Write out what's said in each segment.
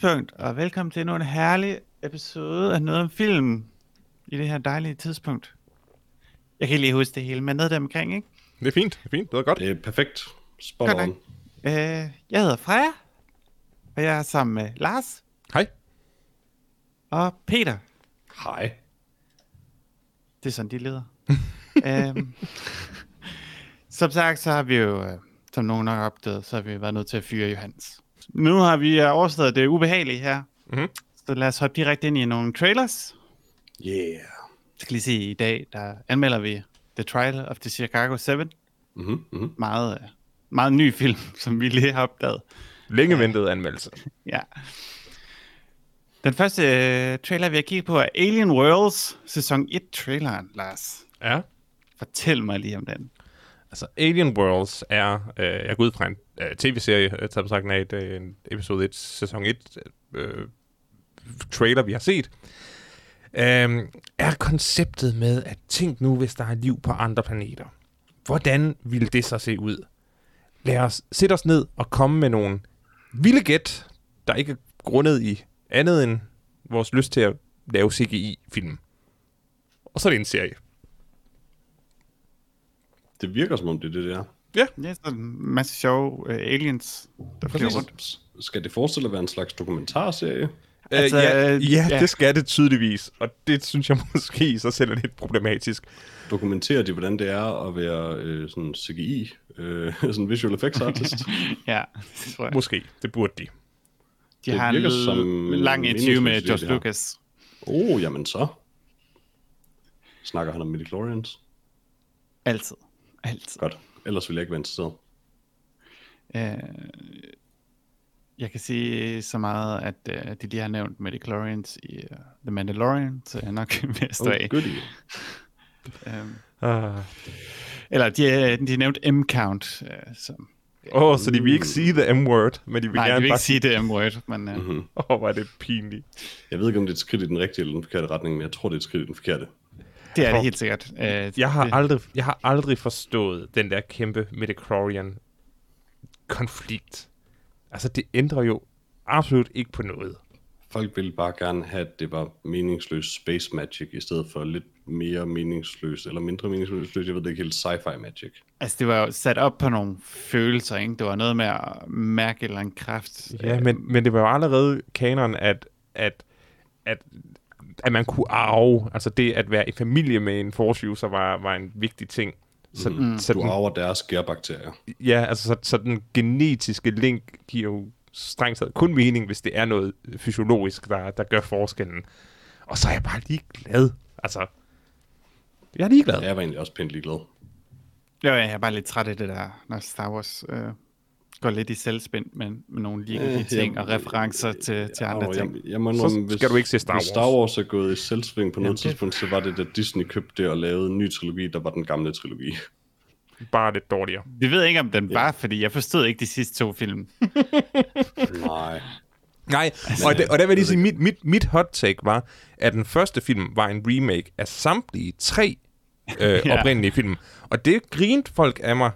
Tidspunkt, og velkommen til endnu en herlig episode af Noget om Film i det her dejlige tidspunkt. Jeg kan ikke lige huske det hele, men noget der omkring, ikke? Det er fint, det er fint, det er godt. Det er perfekt. Spot Godt on. nok. Øh, jeg hedder Freja, og jeg er sammen med Lars Hej. og Peter. Hej. Det er sådan, de leder. øhm, som sagt, så har vi jo, øh, som nogen har opdaget, så har vi været nødt til at fyre Johans. Nu har vi øh, overstået det ubehagelige her. Mhm. Så lad os hoppe direkte ind i nogle trailers. Yeah. Jeg skal lige sige, i dag, der anmelder vi The Trial of the Chicago 7. Mm-hmm, mm-hmm. Meget, øh, meget ny film, som vi lige har opdaget. Længe ventet anmeldelse. Ja. Den første øh, trailer, vi har kigget på, er Alien Worlds sæson 1-traileren, Lars. Ja. Fortæl mig lige om den. Altså, Alien Worlds er, øh, jeg går ud fra en øh, tv-serie, øh, sagt af et, øh, en episode 1, sæson 1, øh, trailer, vi har set. Øh, er konceptet med, at tænk nu, hvis der er liv på andre planeter. Hvordan ville det så se ud? Lad os sætte os ned og komme med nogle vilde gæt, der ikke er grundet i andet end vores lyst til at lave CGI-film. Og så er det en serie. Det virker som om det er det, der. Ja, så er der en masse sjove uh, aliens, der flyver rundt. Skal det forestille at være en slags dokumentarserie? Altså, Altså, ja, øh, ja, ja. det skal det tydeligvis, og det synes jeg måske i sig selv er lidt problematisk. Dokumenterer de, hvordan det er at være øh, sådan CGI, øh, sådan visual effects artist? Ja, det tror jeg. Måske, det burde de. De det har en som lang interview med George det. Lucas. oh, jamen så. Snakker han om midichlorians? Altid. Altid. Godt. Ellers ville jeg ikke være interesseret. Uh, jeg kan sige så meget, at uh, de lige har nævnt Midichlorians i uh, The Mandalorian, så jeg er nok ved at stå Oh, af. goodie. Um, Åh, eller de, uh, de nævnte M-count, uh, som... oh, så de vil ikke sige the M-word, men de vil Nej, de gerne vil bare ikke sige det M-word, men... Uh, Mhm. Åh, oh, hvor er det pinligt. Jeg ved ikke, om det er et skridt i den rigtige eller den forkerte retning, men jeg tror, det er et skridt i den forkerte. Det er det helt sikkert. Uh, Jeg har, det, aldrig, jeg har aldrig forstået den der kæmpe midichlorian konflikt. Altså, det ændrer jo absolut ikke på noget. Folk ville bare gerne have, at det var meningsløs space magic, i stedet for lidt mere meningsløs, eller mindre meningsløs, jeg ved det ikke helt, sci-fi magic. Altså, det var jo sat op på nogle følelser, ikke? Det var noget med at mærke en eller anden kraft. Ja, Øh, men, men det var jo allerede kanon, at, at, at, at man kunne arve, altså det at være i familie med en force user var, var en vigtig ting. Så, mm. så Du den, arver deres gærbakterier. ja, altså så, så den genetiske link giver jo strengt taget kun mening, hvis det er noget fysiologisk, der, der gør forskellen. Og så er jeg bare lige glad. Altså, jeg er ligeglad. Jeg var egentlig også pænt ligeglad. Jo, jeg er bare lidt træt af det der, når Star Wars øh, går lidt i selvspind med, med nogle ligegyldige Øh, ting jeg- og referencer til, til andre Og ting. Jeg, jeg må Så indrømme, skal du ikke se Star hvis Wars. Star Wars er gået i selvsving på noget Jamen, det- tidspunkt, så var det, da Disney købte det og lavede en ny trilogi, der var den gamle trilogi. Bare lidt dårligere. Vi ved ikke, om den var, fordi jeg forstod ikke de sidste to film. Nej. Nej, og, det, og der vil jeg lige sige, mit, mit, mit hot take var, at den første film var en remake af samtlige tre øh, ja. oprindelige film. Og det grinte folk af mig.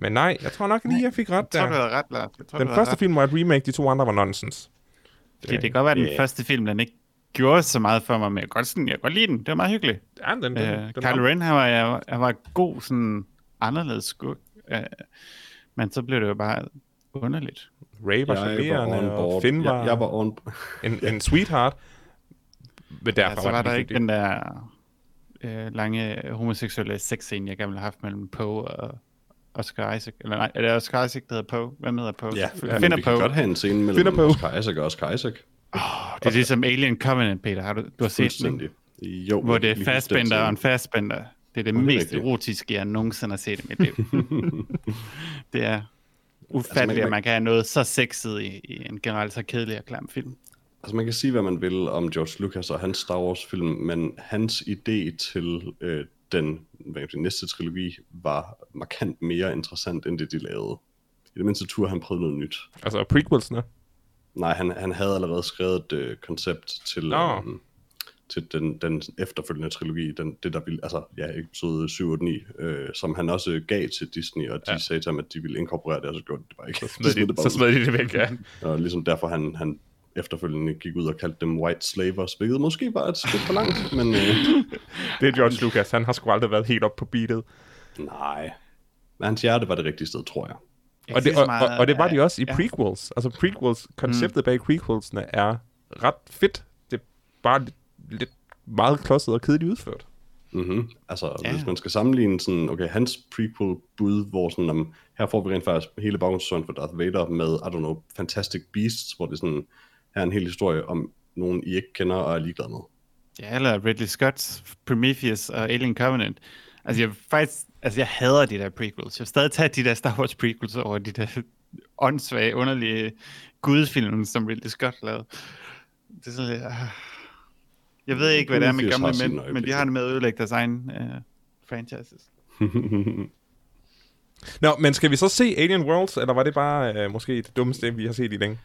Men nej, jeg tror nok lige, jeg fik ret Jeg tror, du der. havde ret, Lars. Jeg tror, Den du første ret. film var et remake, de to andre var nonsens. Fordi det kan godt være, at den Ja. første film, den ikke gjorde så meget for mig, men jeg kan godt, sådan, jeg kan godt lide den. Det var meget hyggeligt. Ja, den, den, Øh, den, den Kylo var- Ren, han var, jeg, han var god, sådan anderledes skurk. Øh, men så blev det jo bare underligt. Ray var Jeg var charmerende, on og board. Finn var, Jeg, jeg var on... en, en sweetheart. Men derfor Ja, så var den der ikke den der øh, lange homoseksuelle sexscene, jeg gerne ville have haft mellem Poe og Oscar Isaac. Eller nej, er det Oscar Isaac, der hedder Poe? Hvem hedder Poe? Ja, ja og vi kan Poe. godt have en scene mellem Poe. Oscar Isaac og Oscar Isaac. Det er ligesom Alien Covenant, Peter. Har du, du har set den? Jo, Hvor det er den og en Fassbender. Det er det det er mest rigtigt. erotiske, jeg nogensinde har set i mit liv. det er ufatteligt, man- at man kan have noget så sexet i, i en generelt så kedelig og klam film. Altså man kan sige, hvad man vil om George Lucas og hans Star Wars film, men hans idé til øh, den hvad sige, næste trilogi var markant mere interessant, end det de lavede. I det mindste tur han prøvede noget nyt. Altså prequelsene. Nej, han, han havde allerede skrevet et øh, koncept til, Nå. øh, til den, den efterfølgende trilogi, den, det der ville, altså ja, episode 7 og 9, øh, som han også gav til Disney, og de ja. sagde til ham, at de ville inkorporere det, og så gjorde de det bare ikke. Så smed, de, det så smed de det væk, ja. Og ligesom derfor han, han efterfølgende gik ud og kaldte dem white slavers, hvilket måske var et skridt for langt, men øh, Det er George Lucas, han har sgu aldrig været helt op på beatet. nej. Men hans hjerte var det rigtige sted, tror jeg. Jeg Og det, og, meget, og, og det var at- de også i ja. prequels. Altså prequels, konceptet bag prequelsene er ret fedt. Det er bare lidt, lidt meget klodset og kedeligt udført. Mm-hmm. Altså, Ja. ja. hvis man skal sammenligne sådan, okay, hans prequel-bud, hvor sådan, um, her får vi rent faktisk hele baggrundshistorien for Darth Vader med, I don't know, Fantastic Beasts, hvor det sådan, her er en hel historie om nogen, I ikke kender og er ligeglad med. Ja, eller Ridley Scott's Prometheus og Alien Covenant. Altså, jeg faktisk, altså, jeg hader de der prequels. Jeg vil stadig tage de der Star Wars prequels over de der åndssvage, underlige gudfilm, som Ridley Scott lavede. Det er sådan lidt, ah. Jeg ved ikke, hvad det er med gamle mænd, men de har det med at ødelægge deres egen uh, franchises. Nå, men skal vi så se Alien Worlds, eller var det bare øh, måske det dummeste, vi har set i længe?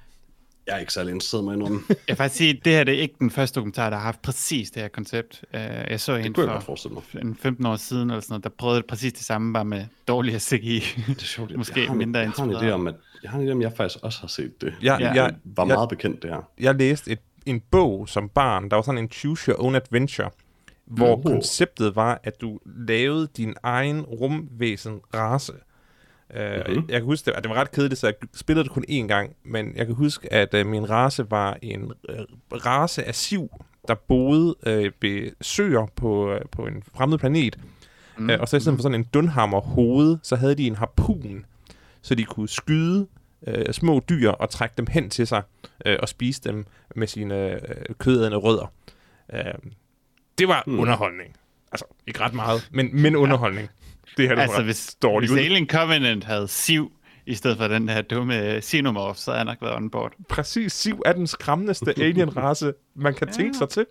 Jeg er ikke særlig interesseret med indrømme. Jeg vil faktisk sige, at det her det er ikke den første dokumentar, der har haft præcis det her koncept. Uh, jeg så en Det kunne jeg godt for en 15 år siden, eller sådan noget, der prøvede det præcis det samme, bare med dårligere CGI. Det er sjovt. Måske jeg har, en- mindre jeg har en idé om, at jeg har en idé om, at jeg faktisk også har set det. Ja, Ja. jeg, var jeg, meget bekendt det her. jeg læste et, en bog som barn, der var sådan en Choose Your Own Adventure, hvor Nå. konceptet var, at du lavede din egen rumvæsen-race. Uh, Mhm. Jeg kan huske, det, at det var ret kedeligt, så jeg spillede det kun én gang, men jeg kan huske, at uh, min race var en uh, race af siv, der boede uh, ved søer på, uh, på en fremmed planet. Mm. Uh, og så i stedet for sådan en dunhammer hoved, så havde de en harpun, så de kunne skyde øh, små dyr og trække dem hen til sig øh, og spise dem med sine øh, kødædende rødder. Øh, det var hmm. underholdning. Altså, ikke ret meget, men, men underholdning. Det her, altså, hvis, dårligt hvis ud. Alien Covenant havde siv, i stedet for den her dumme Xenomorph, så havde jeg nok været on board. Præcis, Siv er den skræmmendste alien-race, man kan Ja. tænke sig til.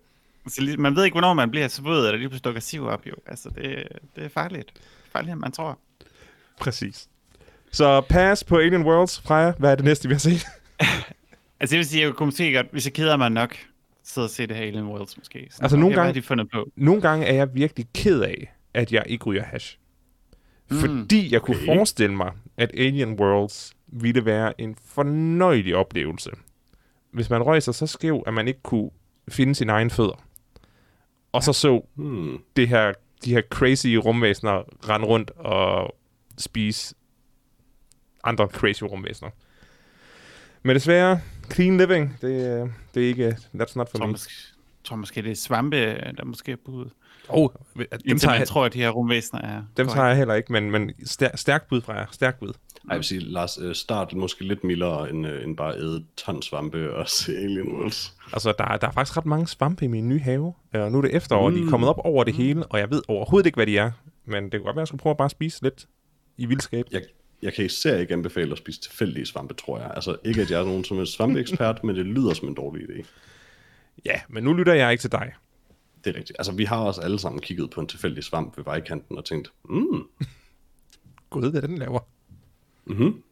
Så lige- man ved ikke, hvornår man bliver så våd, eller lige pludselig dukker siv op, jo. Altså, det, det er farligt. Farligere, end man tror. Præcis. Så pas på Alien Worlds, Freja. Hvad er det næste, vi har set? Altså, jeg vil sige, jeg kunne måske godt, hvis jeg keder mig nok, sidde og se det her Alien Worlds måske. Sådan, Altså, nogle gange- de fundet på? Nogle gange er jeg virkelig ked af, at jeg ikke ryger hash. Mm. Fordi jeg kunne okay. forestille mig, at Alien Worlds ville være en fornøjelig oplevelse. Hvis man røg sig så skæv, at man ikke kunne finde sine egne fødder. Og så så Hmm. det her, de her crazy rumvæsener rende rundt og spise andre crazy rumvæsener. Men desværre, clean living, det, øh, det er ikke, that's not for me. tror måske, det er svampe, der måske er budet. Oh, dem Indtil tager, jeg, tror, at de her rumvæsener er... dem tager jeg heller ikke, men, men stær, stærk bud fra jer, stærk bud. Ej, jeg vil sige, Lars, øh, start måske lidt mildere, end, øh, end bare æde ton svampe og se Alien Worlds. Altså, der, er- der er faktisk ret mange svampe i min nye have. Og nu er det efterår, mm. de er Mm. kommet op over det hele, og jeg ved overhovedet ikke, hvad de er. Men det kunne godt være, at jeg skulle prøve at bare spise lidt i vildskab. Jeg, jeg kan især ikke anbefale at spise tilfældige svampe, tror jeg. Altså ikke, at jeg er nogen som er svampeekspert, men det lyder som en dårlig idé. Ja, men nu lytter jeg ikke til dig. Det er rigtigt. Altså, vi har også alle sammen kigget på en tilfældig svamp ved vejkanten og tænkt, mm, Gud, hvad den laver. mm-hmm.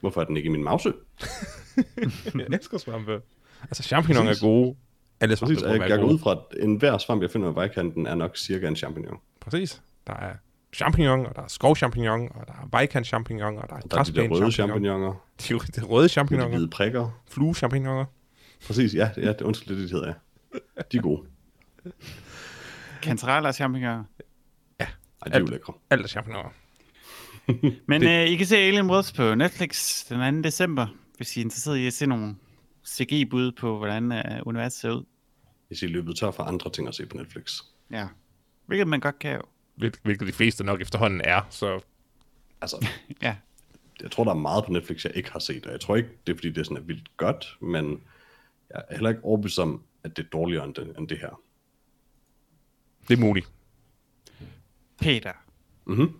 hvorfor er den ikke i min mause? jeg elsker svampe. Altså, champignon er gode. Alle svampe Præcis, jeg, jeg går ud fra, at enhver svamp, jeg finder ved vejkanten, er nok cirka en champignon. Præcis. Der er champignon, og der er skovchampignon, og der er vejkant champignon, og der er Der er de der røde champignon. champignoner, De, de røde med de champignoner, hvide prikker. flue champignoner. Præcis, ja, ja det, undskyld, det, det hedder jeg. De er gode. Kantareller og champignoner. Ej, de er jo lækre. Alt er champignoner. Men Det- øh, I kan se Alien Worlds på Netflix den 2. december, hvis I er interesseret i at se nogle CGI-bud på, hvordan øh, universet ser ud. Hvis I er løbet tør for andre ting at se på Netflix. Ja. Hvilket man godt kan jo. Hvil- Hvilket de fleste nok efterhånden er, så Altså, Ja. jeg tror, der er meget på Netflix, jeg ikke har set, og jeg tror ikke, det er, fordi det er sådan er vildt godt, men jeg er heller ikke overbevist om, at det er dårligere end det, end det her. Det er muligt. Peter, Mhm.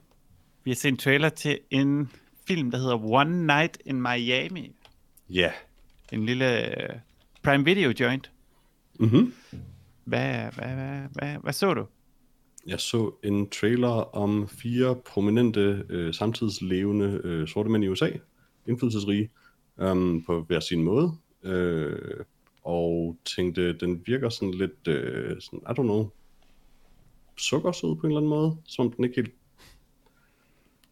vi har set en trailer til en film, der hedder One Night in Miami. Ja. En lille øh, Prime Video joint. Mhm. Hvad, hvad, hvad, hvad, hvad så du? Jeg så en trailer om fire prominente, øh, samtidslevende øh, sorte mænd i USA, indflydelsesrige, um, på hver sin måde. Øh, og tænkte, den virker sådan lidt, øh, sådan, I don't know, sukkersød på en eller anden måde, som den ikke helt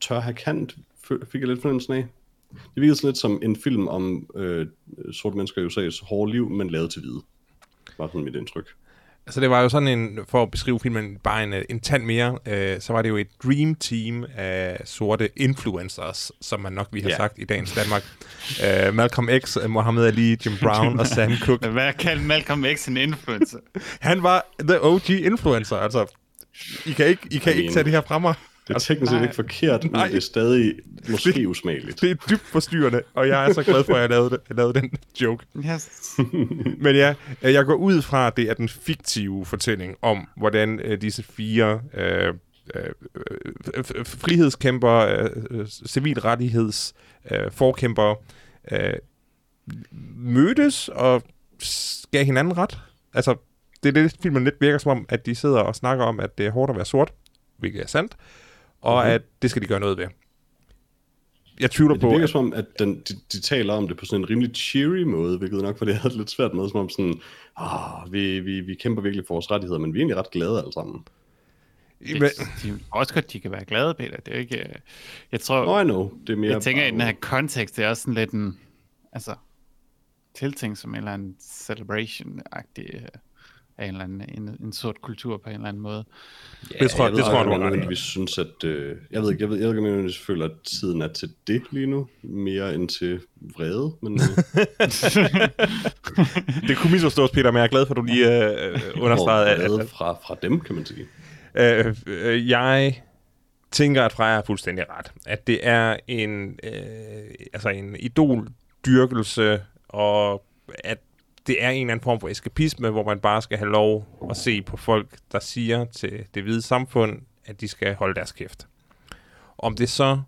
tør have kant, fik jeg lidt fornemmelsen af. Det virkede sådan lidt som en film om øh, sorte mennesker i USA's hårde liv, men lavet til hvide. Var sådan mit indtryk. Altså det var jo sådan en, for at beskrive filmen bare en, en tand mere, øh, så var det jo et dream team af sorte influencers, som man nok ville have Ja. sagt i dagens Danmark. øh, Malcolm X, Muhammad Ali, Jim Brown og Sam Cooke. Hvad kalder Malcolm X en influencer? Han var the OG influencer, altså. I kan ikke, I kan I ikke mean- tage det her fra mig. Det er teknisk set ikke forkert, men Nej. det er stadig måske usmageligt. Det er dybt forstyrrende, og jeg er så glad for, at jeg lavede, det, jeg lavede den joke. Yes. Men ja, øh, jeg går ud fra, at det er den fiktive fortælling om, hvordan øh, disse fire øh, øh, øh, frihedskæmper, øh, civilrettigheds øh, forkæmpere øh, mødtes og gav hinanden ret. Altså, det er det, filmen lidt virker som om, at de sidder og snakker om, at det er hårdt at være sort, hvilket er sandt, og Mhm. mm-hmm. at det skal de gøre noget ved. Jeg tvivler Det på, virker at, som om, at den, de, de taler om det på sådan en rimelig cheery måde, hvilket nok, for det havde det lidt svært med, som om sådan, ah, vi, vi, vi kæmper virkelig for vores rettigheder, men vi er egentlig ret glade alle sammen. men, Det, de, også godt, de kan være glade, Peter. Det er ikke... øh, Jeg tror... Nå, I know, det er mere Jeg tænker, bare- i den her kontekst, det er også sådan lidt en, altså, tiltænkt som en eller anden celebration-agtig øh, af en eller anden, en, en sort kultur på en eller anden måde. det tror jeg, ved det tror jeg, du har ret i. nødvendigvis synes, at... Øh, jeg ved ikke, jeg ved, jeg ved jeg føler, at tiden er til det lige nu, mere end til vrede, men øh, Det kunne misforstås, Peter, men jeg er glad for, at du lige øh, understregede, at, vrede fra, fra dem, kan man sige. øh, øh, jeg tænker, at Freja har fuldstændig ret. At det er en, øh, altså en idoldyrkelse, og at det er en eller anden form for eskapisme, hvor man bare skal have lov at se på folk, der siger til det hvide samfund, at de skal holde deres kæft. Om det så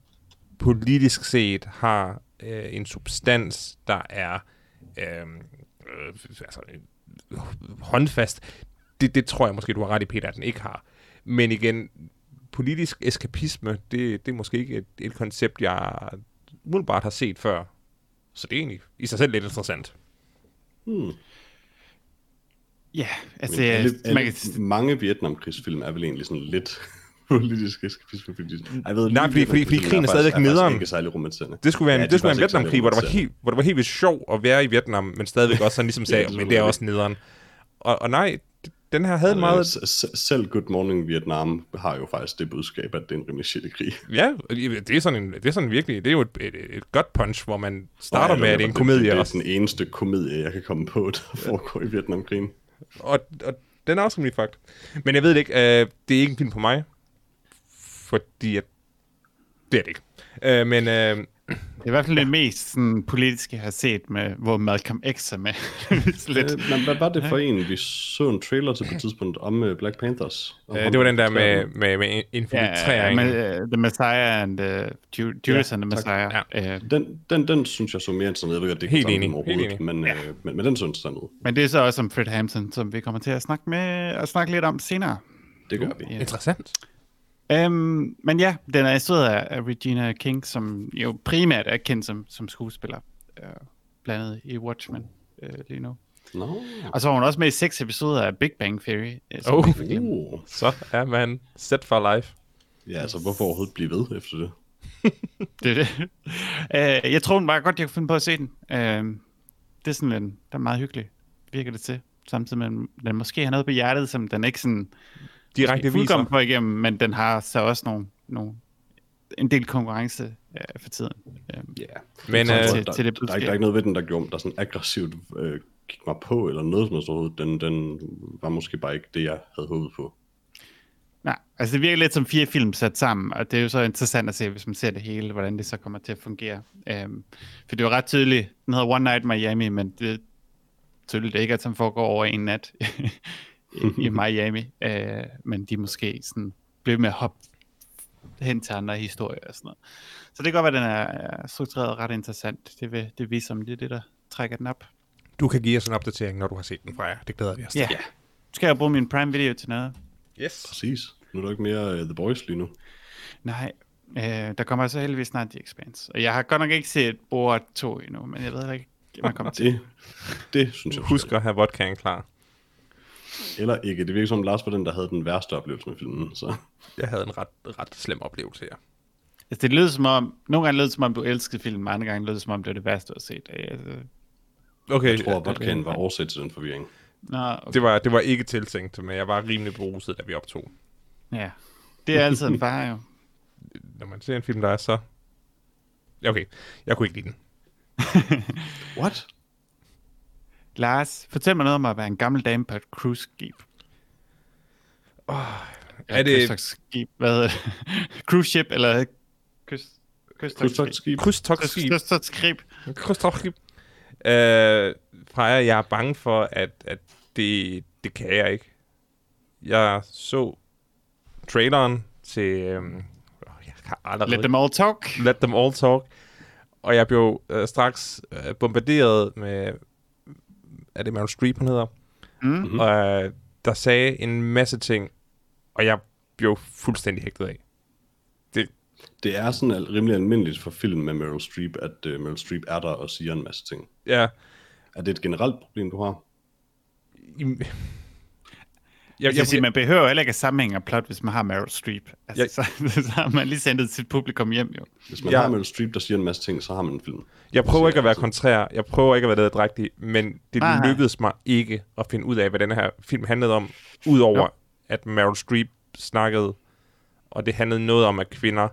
politisk set har øh, en substans, der er øh, øh, altså, øh, håndfast, det, det tror jeg måske, du har ret i, Peter, at den ikke har. Men igen, politisk eskapisme, det, det er måske ikke et, et koncept, jeg umiddelbart har set før. Så det er egentlig i sig selv lidt interessant. Hmm. Ja, altså, Men det, alle, er- man alle, kan, mange Vietnamkrigsfilm er vel egentlig sådan lidt politisk eskapisme. Jeg ved, Nej, fordi- fordi- fordi krigen er stadigvæk nederen. ikke særlig romantiserende. Det skulle være en, Ja, ja, de det skulle være en Vietnamkrig, hvor, der var helt, hvor det var helt vildt sjov at være i Vietnam, men stadigvæk også sådan ligesom sagde, det men det er også nederen. Og, og nej, den her havde en meget... Selv Good Morning Vietnam har jo faktisk det budskab, at det er en rimelig shitty krig. Ja, det er sådan en, det er sådan virkelig, det er jo et, et, et godt punch, hvor man starter med, at det er en komedie, Det, det er den eneste komedie, jeg kan komme på, der foregår i Vietnamkrigen. og, og den er også rimelig fakt. Men jeg ved det ikke, øh, det er ikke en film på mig, fordi at, det er det ikke. Øh, men øh, det er i hvert fald det mest sådan, politiske, jeg har set, med, hvor Malcolm X er med. Lidt. Øh, Men hvad var det for en? Vi så en trailer til på et tidspunkt om uh, Black Panthers. Øh, det var den der med, med, med Ja, infiltrering. med, uh, The Messiah and uh, Ju- Judas Ja, and the tak. Messiah. Ja. Uh, Den, den, den synes jeg så mere interessant ud. Jeg ved godt, det er Helt ikke enig, men, ja. øh, men, men den så interessant ud. men det er så også om Fred Hampton, som vi kommer til at snakke, med, at snakke lidt om senere. Det gør vi. Ja. Interessant. Um, men ja, den er instrueret af af Regina King, som jo primært er kendt som, som skuespiller, uh, blandt andet i Watchmen uh, lige nu. Nå. Og så var hun også med i seks episoder af Big Bang Theory. Som Oh. Uh. Så er man set for life. Ja, altså hvorfor overhovedet blive ved efter det? Det er det. Uh, jeg tror hun bare godt, jeg kunne finde på at se den. Uh, det er sådan en, den er meget hyggelig, virker det til. Samtidig med, den måske har noget på hjertet, som den ikke sådan Direkte viser. fuldkommen på igennem, men den har så også nogle, nogle en del konkurrence uh, for tiden. Uh, Ja. Men, Jeg øh, til- der, til det der, der, er ikke, der er ikke noget ved den, der gjorde, der sådan aggressivt øh, gik mig på, eller noget som helst overhovedet. Den, den var måske bare ikke det, jeg havde håbet på. Nej, altså det virker lidt som fire film sat sammen, og det er jo så interessant at se, hvis man ser det hele, hvordan det så kommer til at fungere. Um, for det er jo ret tydeligt, den hedder One Night Miami, men det er tydeligt ikke, at den foregår over en nat i, Miami, uh, men de måske sådan bliver med at hoppe hen til andre historier og sådan noget. Så det kan godt være, at den er er struktureret ret interessant. Det, vil, det viser, om det er det, der trækker den op. Du kan give os en opdatering, når du har set den fra jer. Det glæder vi os til. Ja. Skal jeg bruge min Prime Video til noget? Yes. Præcis. Nu er der ikke mere uh, The Boys lige nu. Nej, øh, der kommer så heldigvis snart The Expanse. Og jeg har godt nok ikke set Borat 2 endnu, men jeg ved ikke man kommer til. Det, det synes jeg. Husk at have vodkaen klar. Eller ikke. Det virker som, Lars var den, der havde den værste oplevelse med filmen. Så. Jeg havde en ret, ret slem oplevelse her. Altså, det lød som om, nogle gange lød det som om, du elskede filmen, andre gange lød det som om, det var det værste, du har set. Altså, Okay, Jeg tror, at øh, vodkaen var årsag til den forvirring. Nå, okay. det, var, det var ikke tiltænkt, men jeg var rimelig beruset, da vi optog. Ja. Det er altid en far, jo. Når man ser en film, der er så... Okay, jeg kunne ikke lide den. What? Lars, fortæl mig noget om at være en gammel dame på et cruise-skib. Er det Skib, hvad hedder det? cruise ship, eller kyst, kystskib. Krydstogtskib. krydstogtskib? Kystskib. Krydstogtskib. Øh, Freja, jeg er bange for, at, at det, det kan jeg ikke. Jeg så traileren til... Øhm, jeg kan allerede Let them all talk. Let Them All Talk. Og jeg blev øh, straks øh, bombarderet med... Er det Meryl Streep, hun hedder? Mm. Og øh, der sagde en masse ting, og jeg blev fuldstændig hægtet af. Det er sådan al- rimelig almindeligt for film med Meryl Streep, at uh, Meryl Streep er der og siger en masse ting. Ja, Er det et generelt problem, du har? I, jeg, Jeg, jeg, sige, man behøver jo heller ikke at sammenhænge plot, hvis man har Meryl Streep. Altså, Jeg- så, så har man lige sendt sit publikum hjem, jo. Hvis man Ja. har Meryl Streep, der siger en masse ting, så har man en film. Jeg prøver ikke at være kontrær, jeg prøver ikke at være drægtig, men det nej. lykkedes mig ikke at finde ud af, hvad den her film handlede om, udover Jo. at Meryl Streep snakkede, og det handlede noget om, at kvinder,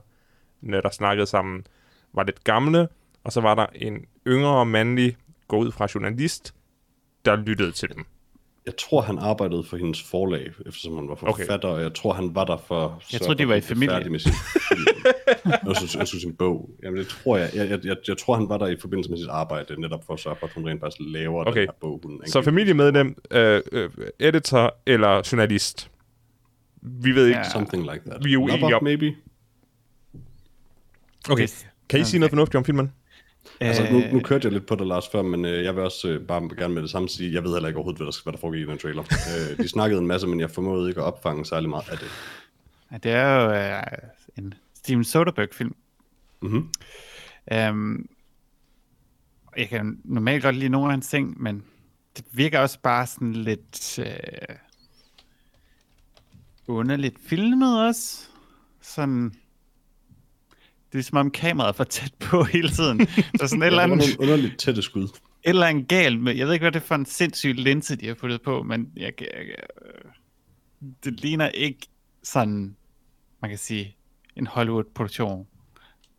der snakkede sammen, var lidt gamle, og så var der en yngre mandlig, gå ud fra journalist, der lyttede til dem. Jeg tror, han arbejdede for hendes forlag, eftersom han var Okay. forfatter, og jeg tror, han var der for... Jeg så troede, de var i familie. færdig Med sin jeg, synes, jeg synes, sin bog. Jamen, det tror jeg. Jeg, jeg, jeg. jeg tror, han var der i forbindelse med sit arbejde, netop for at sørge for, at hun rent faktisk laver Okay. den her bog. Hun Så familiemedlem, øh, øh, editor eller journalist. Vi ved ikke. Ja. Something like that. Vi er uenige om- maybe? Okay, kan I sige noget fornuftigt om filmen? Altså, nu, Øh, nu kørte jeg lidt på det, Lars, før, men øh, jeg vil også øh, bare gerne med det samme sige, jeg ved heller ikke overhovedet, hvad der, hvad der foregik i den trailer. øh, de snakkede en masse, men jeg formåede ikke at opfange særlig meget af det. Ja, det er jo øh, en Steven Soderbergh-film. Mhm. Um, jeg kan normalt godt lide nogle af hans ting, men det virker også bare sådan lidt øh, underligt filmet også. Sådan, det er som om kameraet er for tæt på hele tiden. Er sådan et eller det andet, nogle underligt tætte skud. et eller andet galt med, jeg ved ikke, hvad det er for en sindssyg linse, de har puttet på, men jeg, jeg, jeg, øh, det ligner ikke sådan, man kan sige, en Hollywood-produktion.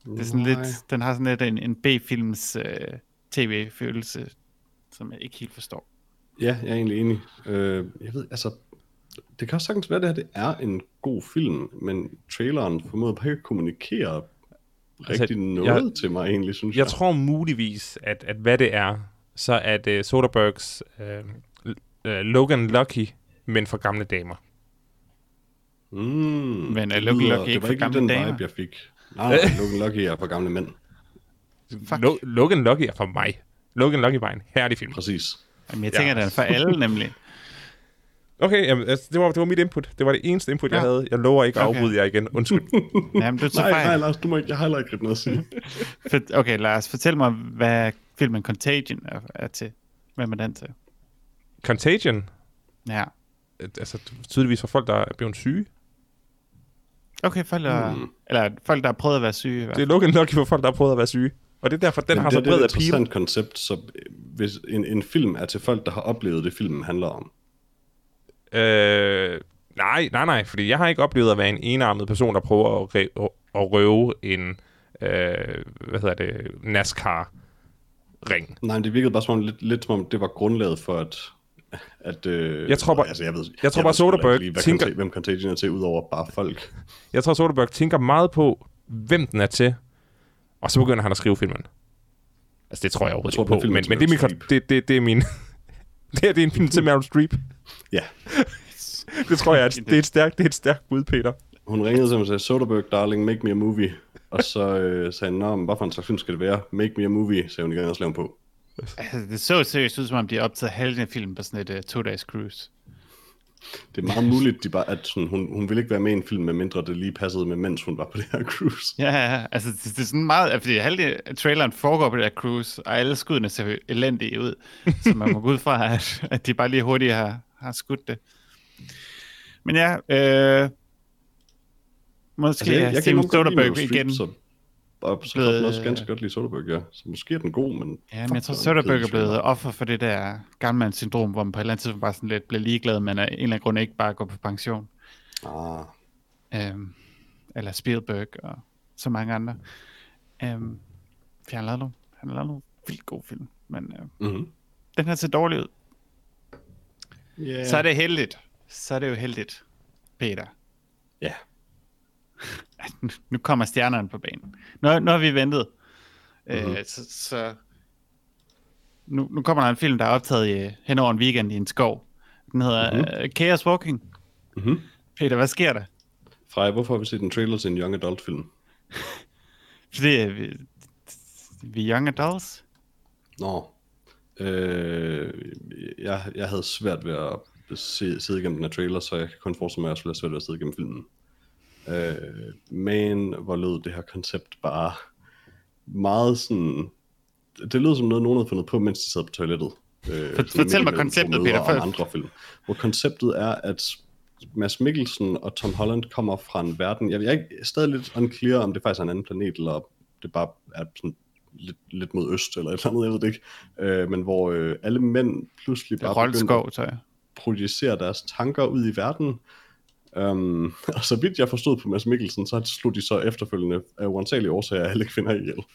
Det er sådan Nej. lidt, den har sådan lidt en, en B-films øh, tv-følelse, som jeg ikke helt forstår. Ja, jeg er egentlig enig. Øh, jeg ved, altså, det kan også sagtens være, at det her det er en god film, men traileren formåede bare ikke at kommunikere Altså, rigtig noget jeg- til mig egentlig, synes Jeg tror muligvis, at, at hvad det er, så er det Soderberghs øh, øh, Logan Lucky, men for gamle damer. Mm, Men er Logan Lucky ikke det var for ikke gamle den damer? vibe, jeg fik. Nej, Logan Lucky er for gamle mænd. Fuck. Lo- Logan Lucky er for mig. Logan Lucky var en herlig film. Præcis. Jamen, jeg tænker, ja. den er for alle nemlig. Okay, jamen, altså, det, var, det var mit input. Det var det eneste input, jeg Ja. havde. Jeg lover ikke at Okay. afbryde jer igen. Undskyld. Jamen, du tager Nej, nej, fejl. Lars, du må ikke, jeg har heller ikke noget at sige. Okay, Lars, fortæl mig, hvad filmen Contagion er, er til. Hvem er den til? Contagion, Ja. altså tydeligvis for folk, der er blevet syge. Okay, folk der, Hmm. eller folk, der har prøvet at være syge. Det er. Logan Lucky for folk, der har prøvet at være syge. Og det er derfor, den Men har det, så det er bred et appeal. interessant koncept, så hvis en, en film er til folk, der har oplevet det, filmen handler om. Øh, nej, nej, nej, fordi jeg har ikke oplevet at være en enarmet person, der prøver at, re- at røve en, øh, hvad hedder det, NASCAR-ring. Nej, men det virkede bare som om, lidt, lidt som om, det var grundlaget for, at... at øh, Jeg tror bare- altså, jeg ved, jeg tror bare, Soderbergh lige, hvad tænker- Conta- hvem Contagion er til, udover bare folk. Jeg tror, Soderbergh tænker meget på, hvem den er til, og så begynder han at skrive filmen. Altså, det tror jeg overhovedet Jeg ikke på, men, men det, er min, det, det, det er min... det her det er en film til Meryl Streep. Ja. Det tror jeg, at det er et stærkt, det er et stærkt bud, Peter. Hun ringede og sagde, Soderbergh, darling, make me a movie. Og så øh, sagde han, Nå, men hvad for en slags film skal det være? Make me a movie, sagde hun igen og slog på. Altså, det så seriøst ud, som om de har optaget halvdelen af filmen på sådan et uh, to-dages cruise. Det er meget muligt, de bare, at sådan, hun, hun ville ikke være med i en film, med mindre det lige passede med, mens hun var på det her cruise. Ja, ja, altså det, det er sådan meget, fordi halvdelen af traileren foregår på det her cruise, og alle skuddene ser elendige ud, så man må gå ud fra, at, at de bare lige hurtigt har, har skudt det. Men ja, øh, måske Altså, jeg, jeg kan Steven Soderbergh igen. så, og så blevet- jeg også ganske godt lide Soderbergh, ja. Så måske er den god, men... Ja, men jeg tror, Soderbergh er blevet offer for det der gammelmandssyndrom, hvor man på et eller andet tidspunkt bare sådan lidt bliver ligeglad, men af en eller anden grund ikke bare går på pension. Ah, Øhm, eller Spielberg og så mange andre. Øhm, for han har lavet nogle, han har lavet nogle vildt gode film, men øh, mm-hmm. den her ser dårlig ud. yeah. Så er det heldigt. Så er det jo heldigt, Peter. Ja. at nu- kommer stjernerne på banen. Nu, nu har vi ventet. Mm-hmm. Mhm. Øh, så, så nu, nu kommer der en film, der er optaget i, hen over en weekend i en skov. Den hedder Mhm. mm-hmm. uh, Chaos Walking. Mm-hmm. Peter, hvad sker der? Frej, hvorfor har vi set en trailer til en young adult film? Fordi øh, vi, vi er young adults. Nå. Øh, jeg, jeg havde svært ved at se, sidde igennem den her trailer, så jeg kan kun forestille mig, at jeg skulle have svært ved at sidde igennem filmen. Øh, men hvor lød det her koncept bare meget sådan... Det lød som noget, nogen havde fundet på, mens de sad på toilettet. Øh, fortæl mig konceptet, Peter, Om andre film. Hvor konceptet er, at Mads Mikkelsen og Tom Holland kommer fra en verden... Jeg, jeg er stadig lidt unclear, om det faktisk er en anden planet, eller det bare er sådan lidt, lidt mod øst, eller et eller andet, jeg ved det ikke. Øh, men hvor øh, alle mænd pludselig bare Roldskov, tror jeg. projicere deres tanker ud i verden. Um, og så vidt jeg forstod på Mads Mikkelsen, så slog de så efterfølgende af uansagelige årsager alle kvinder ihjel.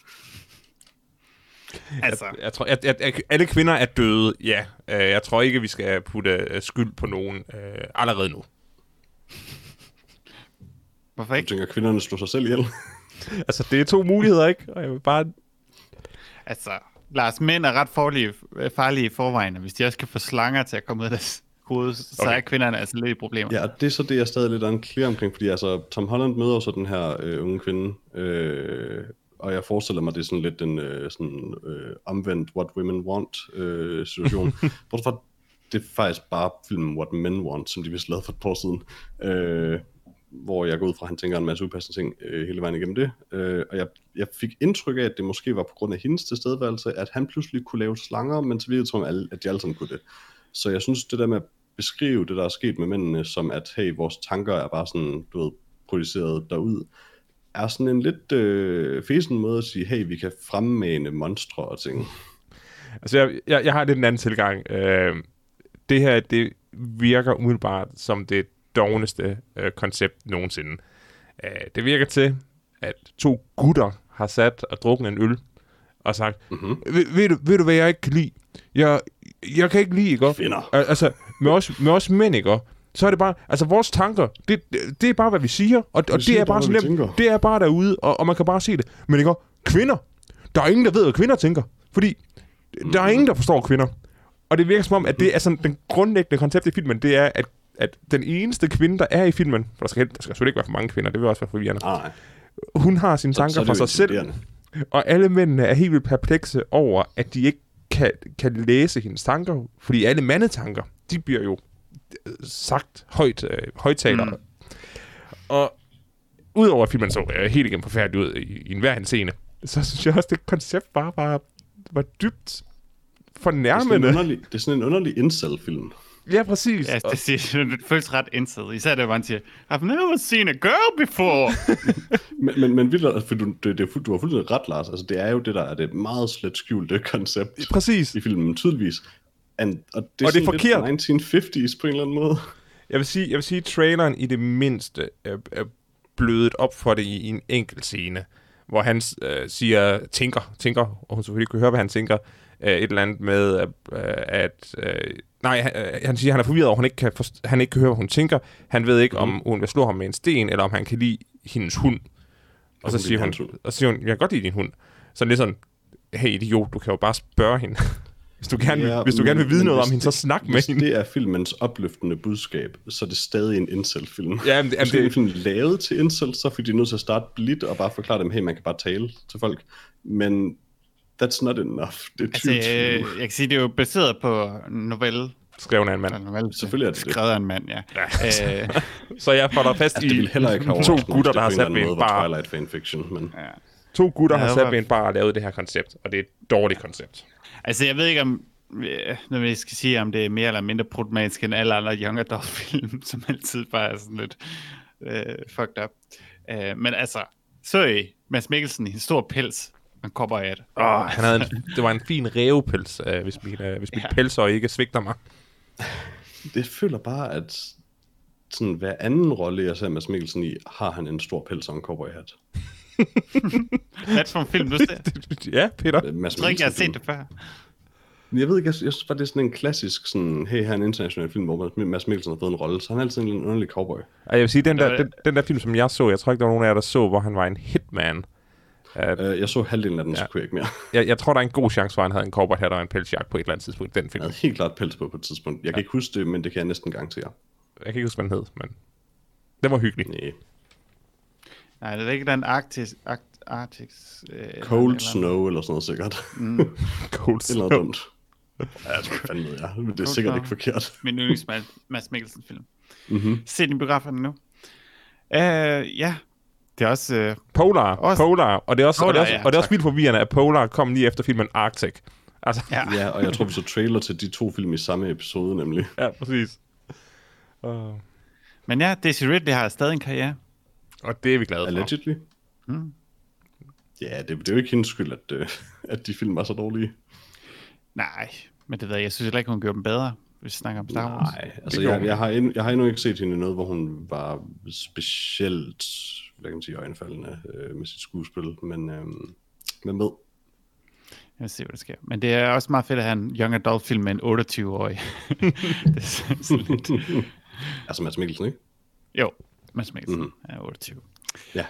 Altså, Jeg tror, at, at, at alle kvinder er døde, ja. Øh, Jeg tror ikke, vi skal putte øh, skyld på nogen øh, allerede nu. hvorfor ikke? tænker, at kvinderne slog sig selv ihjel. Altså, det er to muligheder, ikke? Og jeg vil bare... Altså, Lars, mænd er ret farlige, farlige i forvejen, og hvis de også kan få slanger til at komme ud af deres hoved, så Okay. er kvinderne altså lidt i problemer. ja, og det er så det, jeg stadig lidt unclear omkring, fordi altså, Tom Holland møder så den her øh, unge kvinde, øh, og jeg forestiller mig, det er sådan lidt en øh, sådan, øh, omvendt What Women Want øh, situation. Bortset fra, det er faktisk bare filmen What Men Want, som de vist lavede for et par år siden. Øh, hvor jeg går ud fra, at han tænker en masse upassende ting øh, hele vejen igennem det. Øh, og jeg, jeg fik indtryk af, at det måske var på grund af hendes tilstedeværelse, at han pludselig kunne lave slanger, men så virkede det som, at de alle sammen kunne det. Så jeg synes, det der med at beskrive det, der er sket med mændene, som at, hey, vores tanker er bare sådan, du ved, projiceret derud, er sådan en lidt øh, fesen måde at sige, hey, vi kan fremmane monstre og ting. Altså, jeg, jeg, jeg har lidt en anden tilgang. Øh, det her, det virker umiddelbart som det dogneste øh, koncept nogensinde. Øh, det virker til, at to gutter har sat og drukket en øl og sagt, Mhm. ved, du, ved du, hvad jeg ikke kan lide? Jeg, jeg kan ikke lide, ikke? Kvinder. Al- Altså, med os, med os mænd, ikke? Så er det bare, altså vores tanker, det, det, det er bare, hvad vi siger, og, og det er bare så nemt. Det er bare derude, og, og man kan bare se det. Men ikke? Kvinder, der er ingen, der ved, hvad kvinder tænker. Fordi der er ingen, der forstår kvinder. Og det virker som om, at det er sådan, den grundlæggende koncept i filmen, det er, at, at den eneste kvinde, der er i filmen, for der skal, der skal selvfølgelig ikke være for mange kvinder, det vil også være forvirrende, Nej, hun har sine så, tanker så for sig selv, og alle mændene er helt vildt perplekse over, at de ikke kan, kan læse hendes tanker, fordi alle mandetanker, de bliver jo øh, sagt højt, øh, højtalere. Mm. Og udover at filmen så øh, helt igennem forfærdelig ud i, i enhver scene, så synes jeg også, det koncept bare var, var dybt Det er, sådan en fornærmende. underlig, det er sådan en underlig incel-film. Ja, præcis. Ja, det, siger, det føles ret indsat. Især det, hvor han siger, I've never seen a girl before. Men, men, men vildt, for du, det, det du har fuldstændig ret, Lars. Altså, det er jo det, der er det meget slet skjulte koncept Præcis. i filmen, tydeligvis. And, og det er, Og det er forkert. lidt 1950's på en eller anden måde. Jeg vil sige, jeg vil sige, at traileren i det mindste er, er blødet op for det i, i en enkelt scene, hvor han øh, siger, tænker, tænker, og hun selvfølgelig kan høre, hvad han tænker, øh, et eller andet med, øh, at, øh, nej, han, øh, han siger, at han er forvirret over, at han ikke, kan forst- han ikke kan høre, hvad hun tænker. Han ved ikke, Mhm. om hun vil slå ham med en sten, eller om han kan lide hendes hund. Og så hun siger hun, og så siger hun, jeg kan godt lide din hund. Så lidt sådan, hey idiot, du kan jo bare spørge hende. hvis du gerne, Ja, ja, hvis du men- gerne vil vide noget om hende, så det- snak med Hvis hende. det er filmens opløftende budskab, så er det stadig en incel-film. Ja, men, det- Hvis det er en det, film lavet til incel, så fordi de er nødt til at starte blidt og bare forklare dem, hey, man kan bare tale til folk. Men that's not enough. Det er altså, 2020. øh, jeg kan sige, det er jo baseret på novelle Skrevet af en mand. Normalt Selvfølgelig er det det. skrevet af en mand, ja. ja. Øh, Så jeg får dig fast det i heller ikke have to gutter, der har sat ved en bar. Twilight fanfiction, men ja. To gutter har Ja, sat hvor- ved en bar og lavet det her koncept, og det er et dårligt koncept. Altså, jeg ved ikke, om øh, når vi skal sige, om det er mere eller mindre problematisk end alle andre young adult film, som altid bare er sådan lidt øh, fucked up. Øh, men altså, så I Mads Mikkelsen i en stor pels og en cowboyhat. Oh, han havde en, det var en fin rævepels, øh, hvis, min, øh, hvis mit Ja. pelsår ikke svigter mig. det føler bare, at sådan hver anden rolle, jeg ser Mads Mikkelsen i, har han en stor pels og en cowboyhat. Hvad det for en film, du ser? ja, Peter. Mads Jeg tror ikke, jeg har set det før. Jeg ved ikke, jeg, jeg synes bare, det er sådan en klassisk, sådan, hey, her er en international film, hvor Mads Mikkelsen har fået en rolle, så han er altid en underlig cowboy. Jeg vil sige, den Der den, den der film, som jeg så, jeg tror ikke, der var nogen af jer, der så, hvor han var en hitman. Uh, Uh, jeg så halvdelen af den, ja. så Ja. kunne jeg ikke mere. jeg, jeg tror, der er en god chance for, at han havde en cowboy hat og en pelsjagt på et eller andet tidspunkt den Jeg film. havde helt klart pels på på et tidspunkt. Jeg kan ikke huske det, men det kan jeg næsten garantere. Jeg kan ikke huske, hvad den hed, men den var hyggelig. Nej. Nej, det er ikke den Arctis... Arct, Arctis øh, Cold eller- Snow eller sådan noget sikkert. Cold Eller noget Snow. dumt. Ja, tror fandme, ved jeg. Men det er Cold sikkert Snow. ikke forkert. Min yndlings Mads, Mads Mikkelsen film. Mm-hmm. Se den i biograferne nu. Uh, ja, det er også... Uh, Polar, Også- Polar, og det er også, og det er Polar, også, ja, og det er også vildt forvirrende, at Polar kom lige efter filmen Arctic. Altså, ja. Ja, og jeg tror, vi så trailer til de to film i samme episode, nemlig. ja, præcis. Uh, Men ja, Daisy Ridley har stadig en karriere. og det er vi glade for. Allegedly. Mm. Ja, det, det er jo ikke hendes skyld, at, øh, at de film var så dårlige. Nej, men det ved jeg. Jeg synes heller ikke, hun gjorde dem bedre, hvis vi snakker om Star Wars. Nej, altså jeg, jeg, har endnu, jeg har endnu ikke set hende i noget, hvor hun var specielt, hvad kan man sige, øjenfaldende øh, med sit skuespil, men øh, hvem ved? Jeg vil se, hvad der sker. Men det er også meget fedt at have en young adult film med en 28-årig. det er sådan sådan lidt... Altså Mads Mikkelsen, ikke? Jo, Mads Mikkelsen Mhm. er 28. Ja,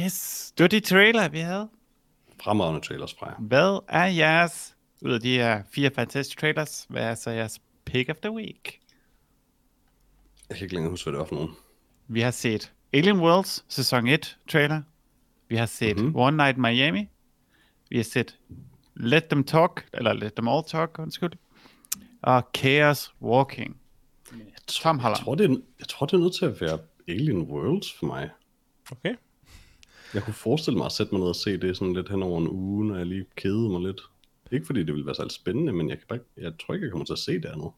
Yes, det var de trailer, vi havde. fremragende trailers fra jer. Hvad er jeres, ud af de her fire fantastiske trailers, hvad er så jeres pick of the week? Jeg kan ikke længere huske, hvad det var for nogen. Vi har set Alien Worlds sæson 1 trailer. Vi har set Mhm. mm-hmm. One Night in Miami. Vi har set Let Them Talk, eller Let Them All Talk, undskyld. Og Chaos Walking. Tom Holland. Jeg tror, det er, jeg tror, det er nødt til at være Alien Worlds for mig. Okay. Jeg kunne forestille mig at sætte mig ned og se det sådan lidt hen over en uge, når jeg lige kedede mig lidt. Ikke fordi det ville være så spændende, men jeg, kan bare, jeg tror ikke, jeg kommer til at se det andet.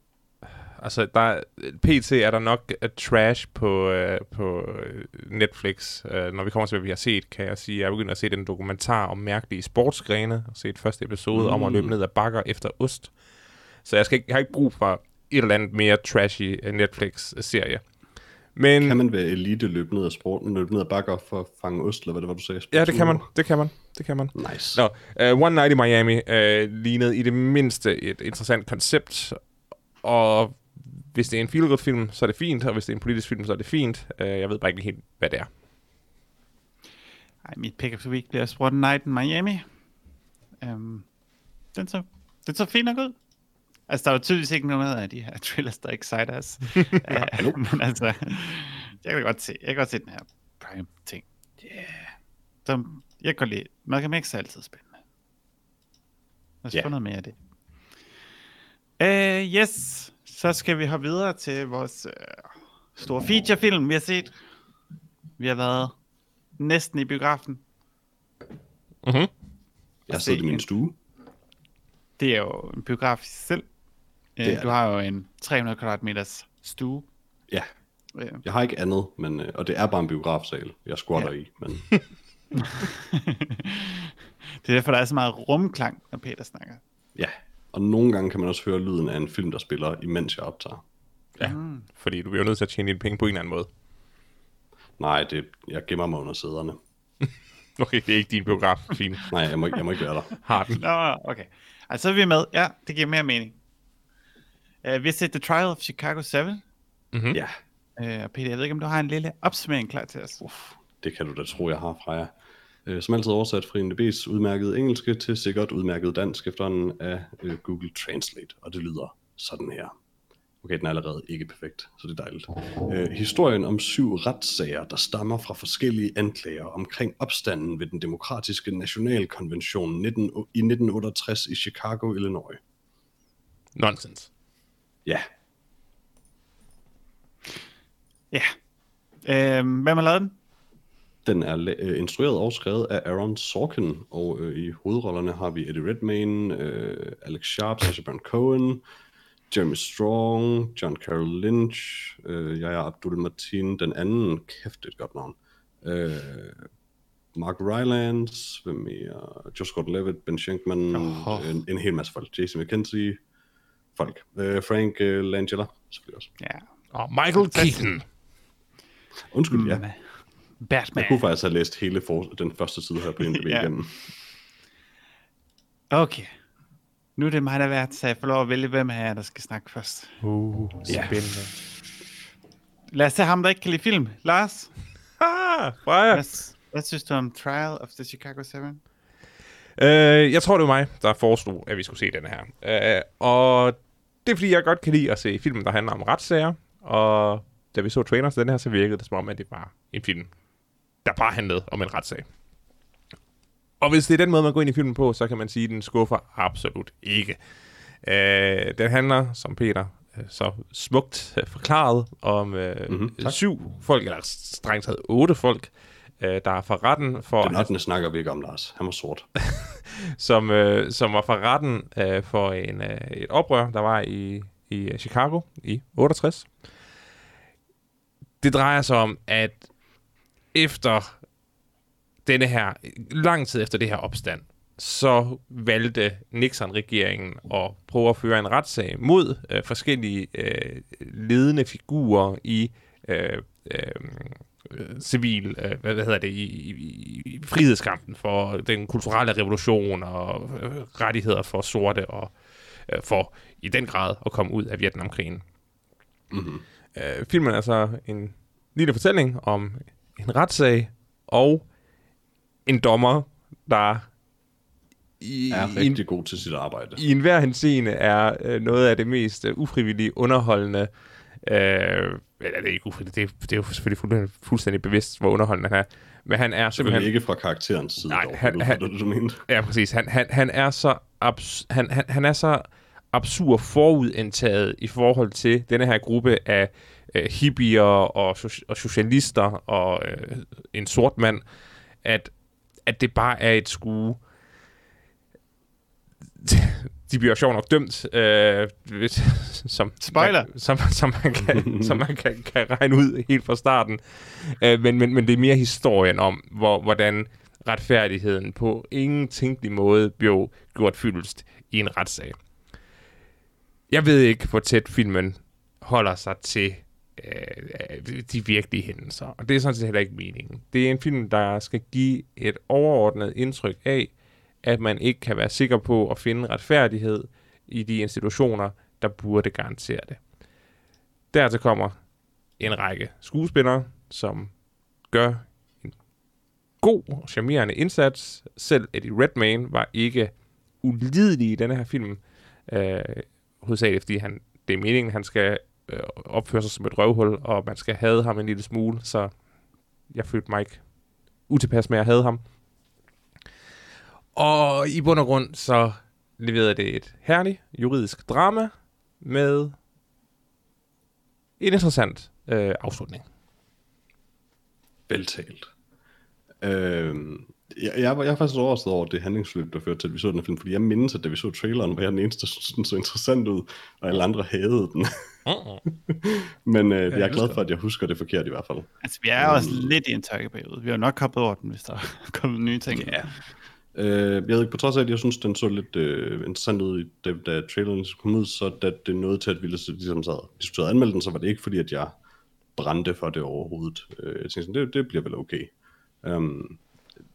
Altså, der, er- PT er der nok uh, trash på, uh, på øh, Netflix. Uh, når vi kommer til, hvad vi har set, kan jeg sige, jeg er begyndt at se den dokumentar om mærkelige sportsgrene, og set første episode mm. om at løbe ned ad bakker efter ost. Så jeg, skal ikke, jeg har ikke brug for et eller andet mere trashy Netflix-serie. Men Kan man være elite løbe ned ad sporten, løbe ned ad bakker for at fange ost, eller hvad det var, du sagde? ja, det kan man. Det kan man. Det kan man. Nice. Nå, uh, One Night i Miami uh, lignede i det mindste et interessant koncept, og hvis det er en feel film, så er det fint, og hvis det er en politisk film, så er det fint. Uh, jeg ved bare ikke helt, hvad det er. Ej, mit pick of the week bliver One Night in Miami. Um, den, så, den så fint nok ud. Altså, der er jo tydeligvis ikke nogen af de her trailers, der exciter os. uh, men altså, jeg kan godt se, jeg kan godt se den her Prime-ting. Yeah. Så, jeg kan lide, Malcolm X er altid spændende. Lad os Ja. få noget mere af det. Uh, yes, så skal vi hoppe videre til vores uh, store featurefilm, vi har set. Vi har været næsten i biografen. Mm-hmm. Jeg har siddet i min stue. Det er jo en biograf i sig selv. Det Øh, du har jo en 300 kvadratmeters stue. Ja, Øh, jeg har ikke andet, men, øh, og det er bare en biografsal, jeg squatter Ja. i. Men det er derfor, der er så meget rumklang, når Peter snakker. ja, og nogle gange kan man også høre lyden af en film, der spiller, imens jeg optager. Ja, mm. fordi du bliver jo nødt til at tjene dine penge på en eller anden måde. Nej, det, jeg gemmer mig under sæderne. Okay, det er ikke din biograf, fint. Nej, jeg må, ikke- jeg må ikke være der. Har den. Nå, okay. Altså, så er vi med. Ja, det giver mere mening. Uh, vi har set The Trial of Chicago 7. Mm-hmm. Ja, Uh, og Peter, jeg ved ikke, om du har en lille opsummering klar til os. det kan du da tro, jeg har fra jer. Øh, Som altid oversat fra IMDb's udmærket engelske til sikkert udmærket dansk efterhånden af øh, Google Translate, og det lyder sådan her. Okay, den er allerede ikke perfekt, så det er dejligt. Øh, historien om syv retssager, der stammer fra forskellige anklager omkring opstanden ved den demokratiske nationalkonvention 19, i 1968 i Chicago, Illinois. Nonsens. Ja, Ja. Øhm, hvem har lavet den? den er øh, instrueret og skrevet af Aaron Sorkin, og øh, i hovedrollerne har vi Eddie Redmayne, øh, Alex Sharp, Sacha Baron Cohen, Jeremy Strong, John Carroll Lynch, øh, jeg er Abdul Martin, den anden, kæft, et godt navn, øh, Mark Rylance, hvem mere, Josh Gordon-Levitt, Ben Shankman, Åh. en, en hel masse folk, Jason McKenzie, folk, øh, Frank øh, Langella, selvfølgelig også. Ja. Og Michael Keaton. Undskyld, ja. Batman. Jeg kunne faktisk have læst hele for, den første side her på IMDb Ja. igennem. Okay. Nu er det mig, der er vært, så jeg får lov at vælge, hvem jer, der skal snakke først. Uh, Ja. spændende. Lad os tage ham, der ikke kan lide film. Lars, Ah, Freja. hvad, hvad synes du om Trial of the Chicago 7? Øh, jeg tror, det var mig, der foreslog, at vi skulle se den her. Øh, og det er, fordi jeg godt kan lide at se film, der handler om retssager. Og da vi så trailers den her, så virkede det som om, at det var en film, der bare handlede om en retssag. Og hvis det er den måde, man går ind i filmen på, så kan man sige, at den skuffer absolut ikke. Øh, den handler, som Peter øh, så smukt forklaret, om øh, Mhm, mm-hmm, tak. syv folk, eller strengt taget otte folk, øh, der er for retten for Den 8. snakker vi ikke om, Lars. Han var sort. som, øh, som var for retten øh, for en, øh, et oprør, der var i, i Chicago i 68. Det drejer sig om, at efter denne her, lang tid efter det her opstand, så valgte Nixon-regeringen at prøve at føre en retssag mod øh, forskellige øh, ledende figurer i øh, øh, øh, civil, øh, hvad, hedder det, i, i, i frihedskampen for den kulturelle revolution og øh, rettigheder for sorte og øh, for i den grad at komme ud af Vietnamkrigen. Mm-hmm. Øh, filmen er så en lille fortælling om en retssag og en dommer, der i, Er i, en, rigtig god til sit arbejde. i enhver henseende er øh, noget af det mest øh, ufrivillige underholdende. Øh, eller det er ikke ufrivilligt, det, er- det er jo selvfølgelig fuldstændig, fuldstændig bevidst, hvor underholdende han er. Men han er simpelthen... ikke fra karakterens side. Nej, dog, han- fra han- det, du mente. Ja, præcis. Han, han, han er så abs- han, han, han er så absurd forudindtaget i forhold til denne her gruppe af øh, hippier og, so- og socialister og øh, en sort mand, at, at det bare er et skue. De bliver sjovt nok dømt, øh, hvis- som, Spoiler. Man, som, som man, kan, som man kan, kan regne ud helt fra starten. Øh, men, men, men det er mere historien om, hvor, hvordan retfærdigheden på ingen tænkelig måde blev gjort fyldest i en retssag. Jeg ved ikke, hvor tæt filmen holder sig til øh, de virkelige hændelser, og det er sådan set heller ikke meningen. Det er en film, der skal give et overordnet indtryk af, at man ikke kan være sikker på at finde retfærdighed i de institutioner, der burde garantere det. Dertil kommer en række skuespillere, som gør en god og charmerende indsats. Selv Eddie Redmayne var ikke ulidelig i denne her film. Øh, hovedsageligt fordi han, det er meningen, han skal øh, opføre sig som et røvhul, og man skal have ham en lille smule, så jeg følte mig ikke utilpas med at have ham. Og i bund og grund, så leverede det et herligt juridisk drama med en interessant øh, afslutning. Veltalt. Øhm, jeg, jeg, var, jeg er faktisk overrasket over det handlingsforløb, der førte til, at vi så den film, fordi jeg mindes, at da vi så traileren, var jeg den eneste, der syntes, den så interessant ud, og alle andre havde den. Uh-uh. Men øh, jeg er elsker glad for, at jeg husker det forkert i hvert fald. Altså, vi er også lidt i en tørkeperiode. Vi har jo nok hoppet over den, hvis der er kommet nye ting. Ja. Øh, jeg ved ikke, på trods af, at jeg synes, den så lidt øh, interessant ud, da, da traileren kom ud, så da det nåede til, at vi ligesom sad og diskuterede at anmelde den, så var det ikke fordi, at jeg brændte for det overhovedet. Øh, jeg tænkte sådan, det, det bliver vel okay. Um,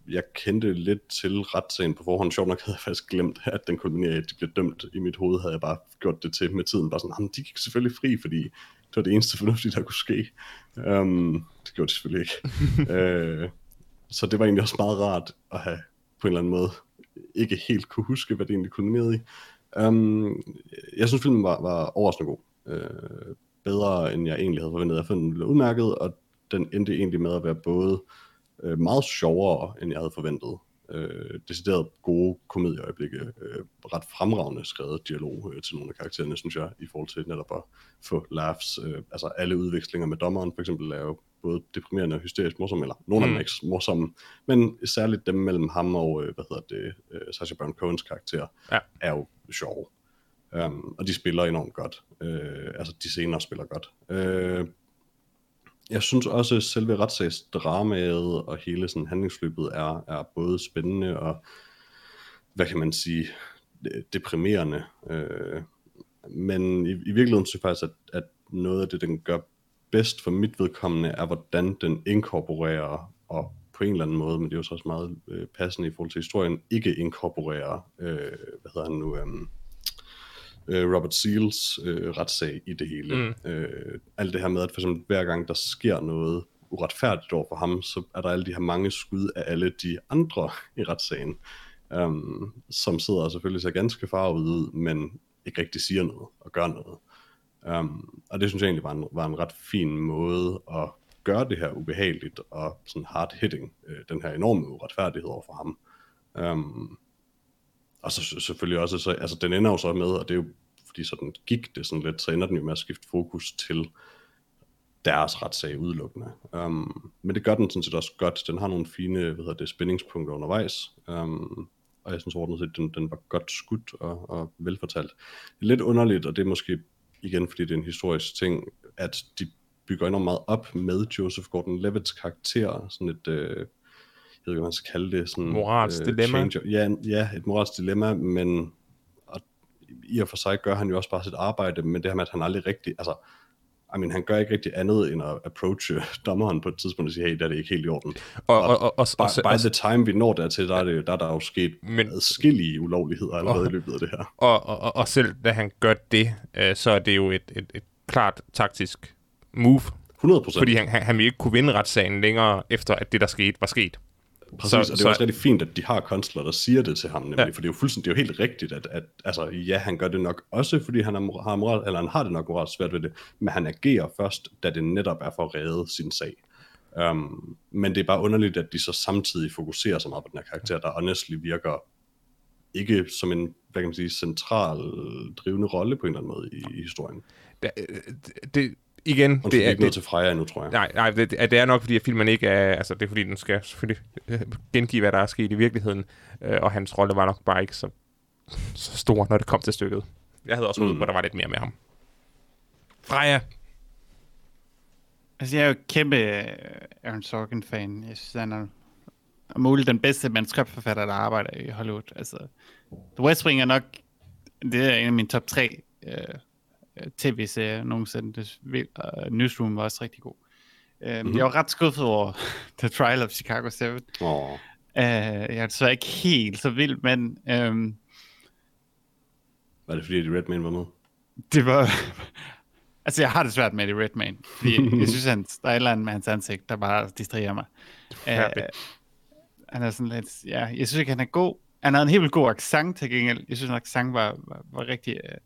jeg kendte lidt til retssagen på forhånd. Sjovt nok havde jeg faktisk glemt, at den kulminerer i, at de blev dømt. I mit hoved havde jeg bare gjort det til med tiden. Bare sådan, "Jamen, de gik selvfølgelig fri, fordi det var det eneste fornuftige, der kunne ske. Um, det gjorde de selvfølgelig ikke. øh, så det var egentlig også meget rart at have på en eller anden måde ikke helt kunne huske, hvad det egentlig kulminerede i. Um, jeg synes, filmen var, var overraskende god. Uh, bedre, end jeg egentlig havde forventet. Jeg fandt den blev udmærket, og den endte egentlig med at være både uh, meget sjovere, end jeg havde forventet. Uh, decideret gode komedieøjeblikke, Uh, ret fremragende skrevet dialog uh, til nogle af karaktererne, synes jeg, i forhold til netop at få laughs. Uh, altså alle udvekslinger med dommeren, for eksempel, er jo både deprimerende og hysterisk morsomme, eller nogle af dem Mm. er ikke morsomme, men særligt dem mellem ham og, øh, hvad hedder det, øh, Sacha Baron Cohens karakter, Ja. er jo sjove. Um, og de spiller enormt godt. Uh, altså, de scener spiller godt. Uh, jeg synes også, at selve retssagsdramaet og hele sådan handlingsløbet er, er både spændende og, hvad kan man sige, de- deprimerende. Uh, men i, i virkeligheden synes jeg faktisk, at, at noget af det, den gør bedst for mit vedkommende, er, hvordan den inkorporerer, og på en eller anden måde, men det er jo så også meget øh, passende i forhold til historien, ikke inkorporerer, øh, hvad hedder han nu, øhm, øh, Robert Seals øh, retssag i det hele. Mm. Øh, alt det her med, at for eksempel hver gang der sker noget uretfærdigt over for ham, så er der alle de her mange skud af alle de andre i retssagen, um, som sidder og selvfølgelig ser ganske farvet ud, men ikke rigtig siger noget og gør noget. Um, og det synes jeg egentlig var en, var en ret fin måde at gøre det her ubehageligt og sådan hard-hitting, øh, den her enorme uretfærdighed over for ham. Um, og så selvfølgelig også, så, altså den ender jo så med, og det er jo, fordi sådan gik det sådan lidt, så ender den jo med at skifte fokus til deres retssag udelukkende. Um, men det gør den sådan set også godt. Den har nogle fine, hvad hedder det, spændingspunkter undervejs. Um, og jeg synes ordentligt set, den, den var godt skudt og, og velfortalt. Lidt underligt, og det er måske igen, fordi det er en historisk ting, at de bygger enormt meget op med Joseph Gordon-Levitts karakter, sådan et, øh, jeg ved ikke, hvad man skal kalde det, sådan Moralsk dilemma. changer. Ja, ja, et moralsk dilemma, men og i og for sig gør han jo også bare sit arbejde, men det her med, at han aldrig rigtig, altså, I mean, han gør ikke rigtig andet end at approache dommeren på et tidspunkt og sige, hey, der er det ikke helt i orden. Og, og, og, og, By, og, by the time vi når dertil, der er, det, der er der jo sket Men- adskillige ulovligheder allerede Og- i løbet af det her. og, og, og, og selv da han gør det, øh, så er det jo et, et, et klart taktisk move, 100 procent. fordi han, han, han vil ikke kunne vinde retssagen længere, efter at det, der skete, var sket. Præcis, Så- og det er så- også rigtig fint, at de har konstler, der siger det til ham, nemlig, Ja. ja. for det er jo fuldstændig, det er jo helt rigtigt, at, at altså, ja, han gør det nok også, fordi han er, har, moral, eller han har det nok moralt svært ved det, men han agerer først, da det netop er for at redde sin sag. Um, men det er bare underligt, at de så samtidig fokuserer så meget på den her karakter, der honestly virker ikke som en, hvad kan man sige, central drivende rolle på en eller anden måde i, i historien. Det, det, igen, Og det er ikke noget til Freja endnu, tror jeg. nej, nej det, det er nok, fordi at filmen ikke er, altså det er fordi, den skal selvfølgelig øh, gengive, hvad der er sket i virkeligheden, øh, og hans rolle var nok bare ikke så, så stor, når det kom til stykket. Jeg havde også håbet Mm. på, at der var lidt mere med ham. Freja, Altså, jeg er jo kæmpe øh, Aaron Sorkin-fan. Jeg synes, han er om muligt den bedste manuskriptforfatter, der arbejder i Hollywood. Altså, The West Wing er nok, det er en af mine top tre øh, øh, tv-serier nogensinde. Det, og Newsroom var også rigtig god. Um, mm-hmm. Jeg var ret skuffet over The Trial of Chicago 7. Uh, Åh, jeg er så ikke helt så vild, men um, var det fordi, at Redman var med? det var... altså, jeg har det svært med det Redman, fordi jeg synes, han, der er et eller andet med hans ansigt, der bare distraherer mig. Forfærdeligt. han er sådan lidt... Ja, jeg synes ikke, han er god. Han havde en helt vildt god accent til gengæld. Jeg synes, at accent var, var, var rigtig øh,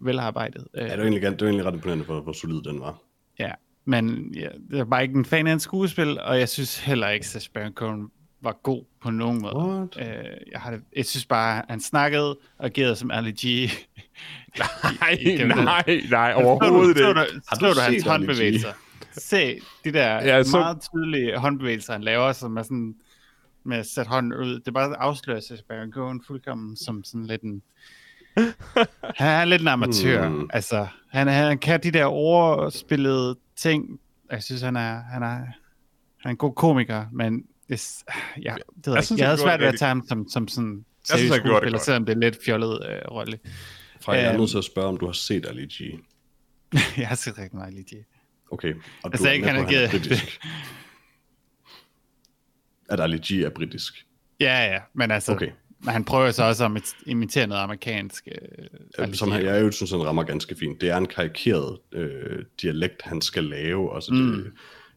velarbejdet. Øh, Ja, det var egentlig, det var egentlig ret imponerende, hvor, hvor solid den var. Ja, men ja, jeg er bare ikke en fan af hans skuespil, og jeg synes heller ikke, at Baron Cohen var god på nogen måde. What? Øh, jeg, har det, jeg synes bare, han snakkede og agerede som Ali G. nej, nej, nej, overhovedet så, ikke. du, Har så du du hans Ali G? håndbevægelser. Se de der Ja, så- meget tydelige håndbevægelser, han laver, som er sådan med at sætte hånden ud. Det er bare afslører sig Baron Cohen fuldkommen som sådan lidt en... han er lidt en amatør. Mm. Altså, han, han kan de der overspillede ting. Jeg synes, han er, han er, han er en god komiker, men det, ja, det ved jeg, synes, jeg, han jeg havde svært ved at tage ham som, som sådan Jeg synes, seriøs han gjorde det skuespiller, selvom det er lidt fjollet øh, rolle. Freja, jeg er Øhm. nødt til at spørge, om du har set Ali G. jeg har set rigtig meget lige Okay. Og Altså, du er ikke, han han er givet- britisk. At Ali G er britisk. Ja, ja, men altså, Okay. Men han prøver så også at imit- imitere noget amerikansk. Øh, Ja, Som han, jeg jo synes, han rammer ganske fint. Det er en karikeret øh, dialekt, han skal lave. Altså, det, Mm.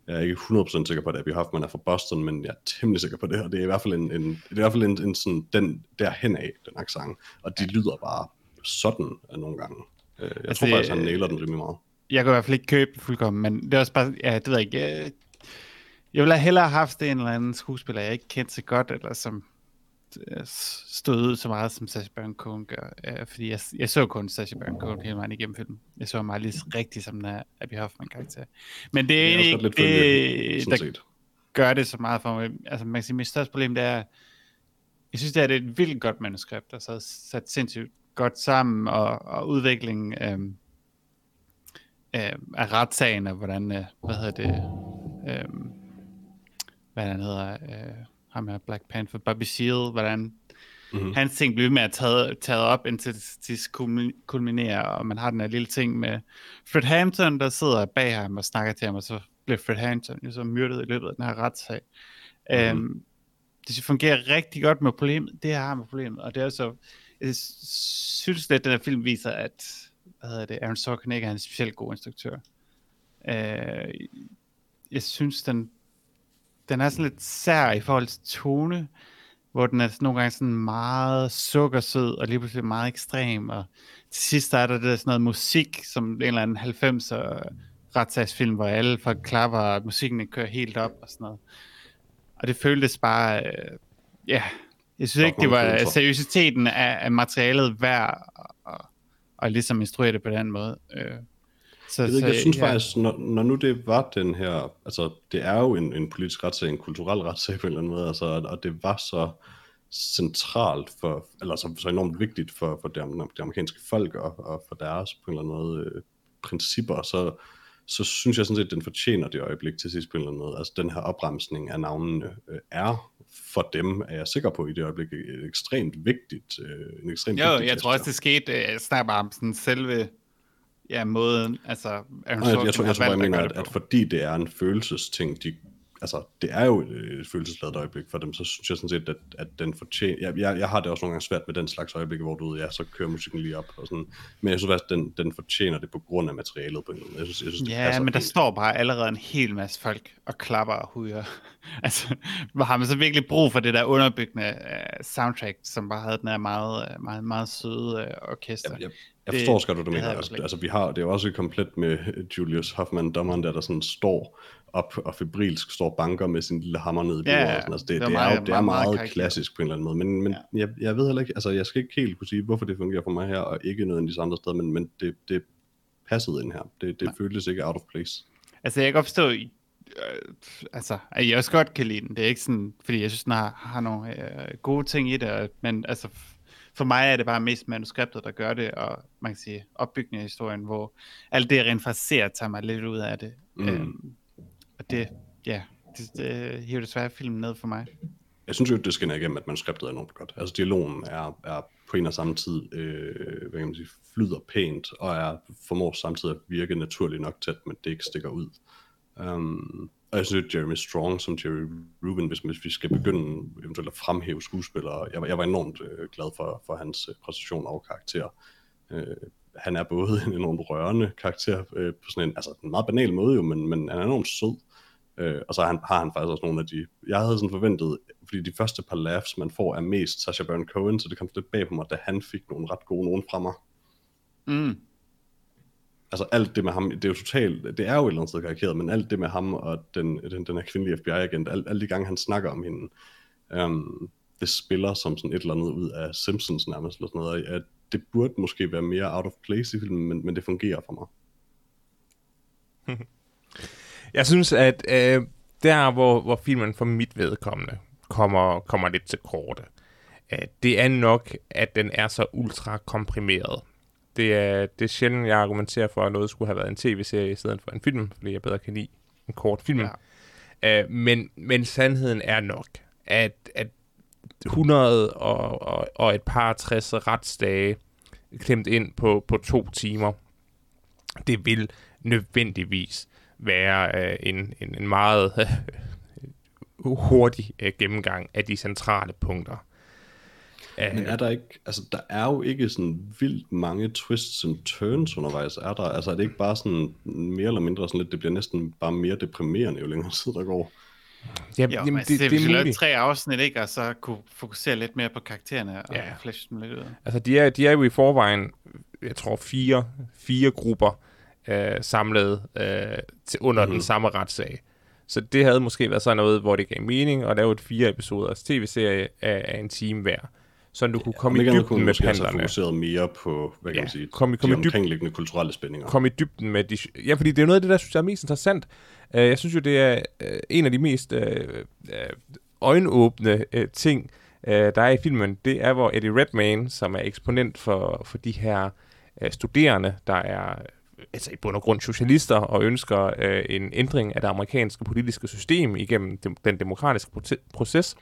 Jeg er ikke 100% sikker på, at Abby Hoffman er fra Boston, men jeg er temmelig sikker på det, og det er i hvert fald en, en, det er i hvert fald en, en sådan, den derhen af, den accent. Og de lyder bare sådan øh, nogle gange. Øh, jeg Altså, tror faktisk, det- han nailer den rimelig meget. Jeg kan i hvert fald ikke købe det fuldkommen, men det er også bare, ja, det ved jeg ikke. Jeg, ville have hellere haft en eller anden skuespiller, jeg ikke kendte så godt, eller som stod ud så meget, som Sacha Baron Cohen gør. Øh, fordi jeg, jeg så kun Sacha Baron Cohen hele vejen igennem filmen. Jeg så mig lige rigtig som den Abby Hoffman-karakter. Men det er godt ikke følge, det, der set. gør det så meget for mig. Altså man kan sige, mit største problem det er, jeg synes det er, er et vildt godt manuskript, der så er sat sindssygt godt sammen, og, og udviklingen øhm, øhm, af retssagen, og hvordan, øh, hvad hedder det, øhm, hvad han hedder, øh, ham her Black Panther, Bobby Seale, hvordan Mhm. hans ting bliver med at tage, taget op, indtil det kulminerer, og man har den her lille ting med Fred Hampton, der sidder bag ham og snakker til ham, og så bliver Fred Hampton jo så myrdet i løbet af den her retssag. Mm. Øhm, det fungerer rigtig godt med problemet, det har med problemet, og det er så, jeg synes lidt, at den her film viser, at hvad hedder det, Aaron Sorkin ikke er en specielt god instruktør. Øh, jeg synes, den, den er sådan lidt sær i forhold til tone, hvor den er nogle gange sådan meget sukkersød, og lige pludselig meget ekstrem, og til sidst er der det der sådan noget musik, som en eller anden 90'er retssagsfilm, hvor alle folk klapper, og musikken kører helt op og sådan noget. Og det føltes bare, øh, ja, jeg synes ikke, det var seriøsiteten af, af materialet værd at, at, at ligesom instruere det på den måde. Øh, så, Jeg, ved ikke, jeg synes ja. faktisk, når, når nu det var den her, altså det er jo en, en politisk retssag, en kulturel retssag på en eller anden måde, altså, og det var så centralt for, eller så, så enormt vigtigt for, for det, det amerikanske folk og, og for deres på en eller anden måde øh, principper, så, så synes jeg sådan set, at den fortjener det øjeblik til sidst på en eller anden måde. Altså den her opremsning af navnene øh, er for dem, er jeg sikker på i det øjeblik, et ekstremt vigtigt, øh, en ekstremt Jo, vigtig jeg tror også, det skete, snakker bare om sådan selve ja, måden, altså Aaron Nej, jeg, Sorkin tror, jeg tror bare, jeg mener, at, at fordi det er en følelsesting, de, altså det er jo et, et følelsesladet øjeblik for dem, så synes jeg sådan set, at, at den fortjener, jeg, jeg, jeg har det også nogle gange svært med den slags øjeblikke, hvor du ved, ja, så kører musikken lige op og sådan, men jeg synes faktisk, at den, den fortjener det på grund af materialet på en måde. Jeg synes, jeg synes, Ja, men der fint. står bare allerede en hel masse folk og klapper og hujer. altså, har man så virkelig brug for det der underbyggende uh, soundtrack, som bare havde den her meget, uh, meget, meget søde uh, orkester. Jeg, jeg, jeg forstår også godt, hvad du det mener. Altså, altså, vi har, det er jo også komplet med Julius Hoffman, dommeren der, der sådan står op og febrilsk står banker med sin lille hammer ned i bordet. Ja, sådan. Altså, det, Det det, meget- er, jo, det er meget- meget meget, klassisk på en eller anden måde. Men, men Ja. jeg, jeg ved heller ikke, altså jeg skal ikke helt kunne sige, hvorfor det fungerer for mig her, og ikke nødvendigvis andre steder, men, men det, det passede ind her. Det, det Nej. føltes ikke out of place. Altså, jeg kan godt forstå, øh, altså, jeg også godt kan lide den. Det er ikke sådan, fordi jeg synes, den har, har nogle øh, gode ting i det, men altså, for mig er det bare mest manuskriptet, der gør det, og man kan sige, opbygningen af historien, hvor alt det, jeg rent faktisk ser, tager mig lidt ud af det. Mm. Øhm, og det, ja, det, det hiver desværre filmen ned for mig. Jeg synes jo, det skinner igennem, at manuskriptet er enormt godt. Altså dialogen er, er på en og samme tid, øh, hvad kan man sige, flyder pænt, og er formår samtidig at virke naturligt nok til, at men det ikke stikker ud. Um, og jeg synes, at Jeremy Strong som Jerry Rubin, hvis, hvis vi skal begynde eventuelt at fremhæve skuespillere, jeg, jeg var enormt øh, glad for, for hans øh, præstation og karakter. Øh, han er både en enormt rørende karakter øh, på sådan en, altså en meget banal måde jo, men, men han er enormt sød. Øh, og så har han, har han faktisk også nogle af de... Jeg havde sådan forventet, fordi de første par laughs, man får, er mest Sacha Baron Cohen, så det kom lidt bag på mig, da han fik nogle ret gode nogen fra mig. Mm. Altså alt det med ham, det er jo totalt, det er jo et eller andet sted karikeret, men alt det med ham og den, den, den her kvindelige FBI-agent, alt, alle de gange han snakker om hende, um, det spiller som sådan et eller andet ud af Simpsons nærmest, eller sådan noget, at det burde måske være mere out of place i filmen, men, men det fungerer for mig. Jeg synes, at øh, der, hvor, hvor filmen for mit vedkommende kommer, kommer lidt til korte, øh, det er nok, at den er så ultra komprimeret. Det er, det er sjældent, jeg argumenterer for, at noget skulle have været en tv-serie i stedet for en film, fordi jeg bedre kan lide en kort film. Ja. Øh, men, men sandheden er nok, at, at 100 og, og, og et par 60 retsdage klemt ind på, på to timer, det vil nødvendigvis være øh, en, en, en meget øh, hurtig øh, gennemgang af de centrale punkter. Øh, Men er der ikke, altså der er jo ikke sådan vildt mange twists and turns undervejs, er der? Altså er det ikke bare sådan mere eller mindre sådan lidt, det bliver næsten bare mere deprimerende, jo længere tid der går? ja, Jo, jamen, men det, det, det hvis vi er muligt. tre afsnit, ikke, og så kunne fokusere lidt mere på karaktererne og Ja. ja. flashe dem lidt ud. Altså, de er, de er jo i forvejen, jeg tror, fire, fire grupper øh, samlet øh, til, under mm. den samme retssag. Så det havde måske været sådan noget, hvor det gav mening at lave et fire episoders tv-serie af, af en time hver. Så du kunne komme Om i kunne dybden man med have panderne. fokuseret mere på, hvad kan Ja, man sige, kom i- kom de dyb- omkringliggende kulturelle spændinger. komme i dybden med de... Ja, fordi det er noget af det, der synes jeg er mest interessant. Uh, jeg synes jo, det er uh, en af de mest uh, øjenåbne uh, ting, uh, der er i filmen. Det er, hvor Eddie Redmayne, som er eksponent for, for de her uh, studerende, der er øh, altså i bund og grund socialister og ønsker uh, en ændring af det amerikanske politiske system igennem dem, den demokratiske proces,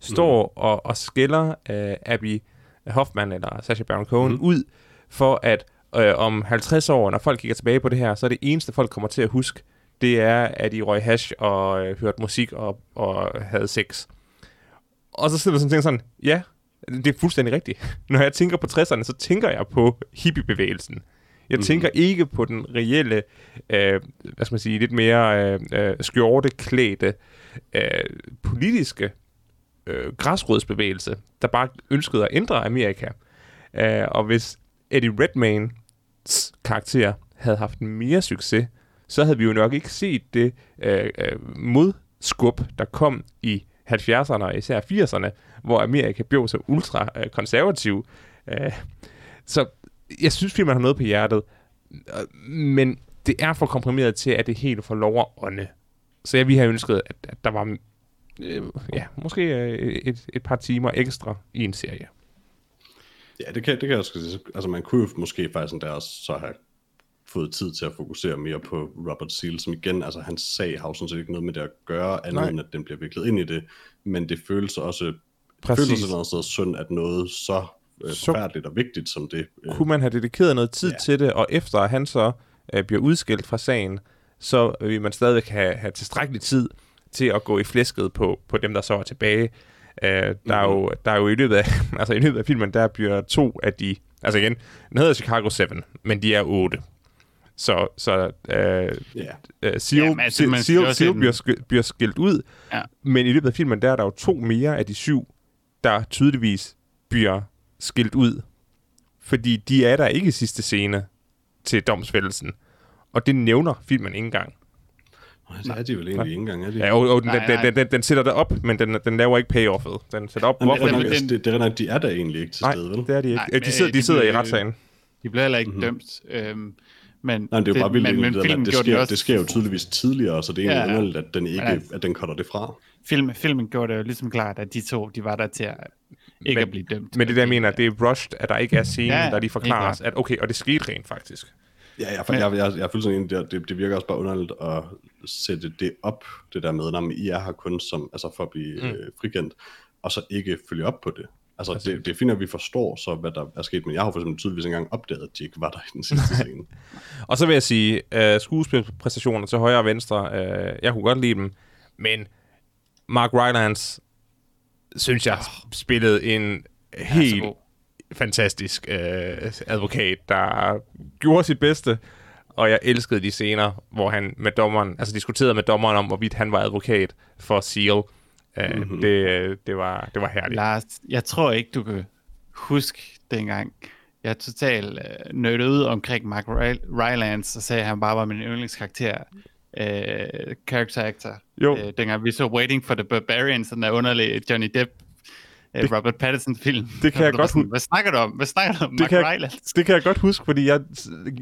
står mm. og, og skælder uh, Abby Hoffman eller Sacha Baron Cohen mm. ud for at øh, om 50 år, når folk kigger tilbage på det her, så er det eneste, folk kommer til at huske, det er, at de røg hash og øh, hørte musik og, og havde sex. Og så sidder jeg sådan tænker sådan, ja, det er fuldstændig rigtigt. Når jeg tænker på 60'erne, så tænker jeg på hippiebevægelsen. Jeg Mhm. tænker ikke på den reelle, øh, hvad skal man sige, lidt mere øh, øh, skjorteklædte øh, politiske øh, græsrodsbevægelse, der bare ønskede at ændre Amerika. Øh, og hvis Eddie Redmaynes karakter havde haft mere succes, så havde vi jo nok ikke set det øh, øh, modskub, der kom i 70'erne og især 80'erne, hvor Amerika blev så ultra øh, konservativ. Øh, så jeg synes, filmen har noget på hjertet, øh, men det er for komprimeret til, at det helt får lov at ånde. Så jeg ville have ønsket, at, at der var øh, ja, måske øh, et, et par timer ekstra i en serie. Ja, det kan, det kan jeg også sige. Altså, man kunne jo måske faktisk endda så have fået tid til at fokusere mere på Robert Seal, som igen, altså hans sag har jo sådan set ikke noget med det at gøre, andet Nej. end at den bliver viklet ind i det, men det føles også, Præcis. føles også et eller andet sted synd, at noget så, øh, Så- forfærdeligt og vigtigt som det, øh, kunne man have dedikeret noget tid Ja. ja. til det, og efter at han så øh, bliver udskilt fra sagen, så vil man stadigvæk have, have tilstrækkelig tid til at gå i flæsket på, på dem, der så er tilbage. Øh, der, mm-hmm. er jo, der er jo i løbet af, altså i løbet af filmen, der bliver to af de, altså igen, den hedder Chicago 7, men de er otte. Så, så øh, ja, øh, Seal, Jamen, altså, Seal, bliver, sk- bliver skilt ud, Ja. men i løbet af filmen, der er der jo to mere af de syv, der tydeligvis bliver skilt ud. Fordi de er der ikke i sidste scene til domsfældelsen. Og det nævner filmen ikke engang. Nej, det er de vel egentlig ikke engang, er de? Ja, og, og den, Nej, den, nej. den, den, den sætter det op, men den, den laver ikke payoffet. Den sætter op, Jamen, hvorfor det, er de... nok, den- altså, det, det er nok, de er der egentlig ikke til Nej, stede, vel? det er de ikke. Nej, Nej, de men, sidder, øh, de de sidder i blev- retssagen. De blev heller ikke mm-hmm. dømt. Øhm, men Nej, men det er jo bare vildt, men, men, det, filmen det, gjorde sker, det også, det sker jo tydeligvis tidligere, så det er egentlig ja. underligt, at den ikke, Ja. at den cutter det fra. film, filmen gjorde det jo ligesom klart, at de to, de var der til at ikke Men- at blive dømt. Men det der jeg mener, det er rushed, at der ikke er scenen, Ja, der lige forklarer at okay, og det skete rent faktisk. Ja, jeg, jeg, jeg, jeg, jeg er fuldstændig enig, det, det, virker også bare underligt at sætte det op, det der med, at I er her kun som, altså for at blive mm. øh, frikendt, og så ikke følge op på det. Altså, det, det er fint, at vi forstår så, hvad der er sket, men jeg har for eksempel tydeligvis engang opdaget, at de ikke var der i den sidste scene. Og så vil jeg sige, uh, skuespilpræstationer til højre og venstre, uh, jeg kunne godt lide dem, men Mark Rylance, synes jeg, spillede en helt god. fantastisk uh, advokat, der gjorde sit bedste, og jeg elskede de scener, hvor han med dommeren, altså diskuterede med dommeren om, hvorvidt han var advokat for Seal. Uh, mm-hmm. det, det, var, det var herligt. Lars, jeg tror ikke, du kan huske dengang, jeg er totalt øh, nørdet ud omkring Mark Ry- Rylance, og sagde, at han bare var min yndlingskarakter. Øh, character actor. Jo. Øh, dengang vi så Waiting for the Barbarians, den der underlige Johnny Depp, øh, Det- Robert Pattinson-film. det kan jeg godt sådan, hu- Hvad snakker du om? Hvad snakker du om, Det Mark kan, jeg, Rylance? det kan jeg godt huske, fordi jeg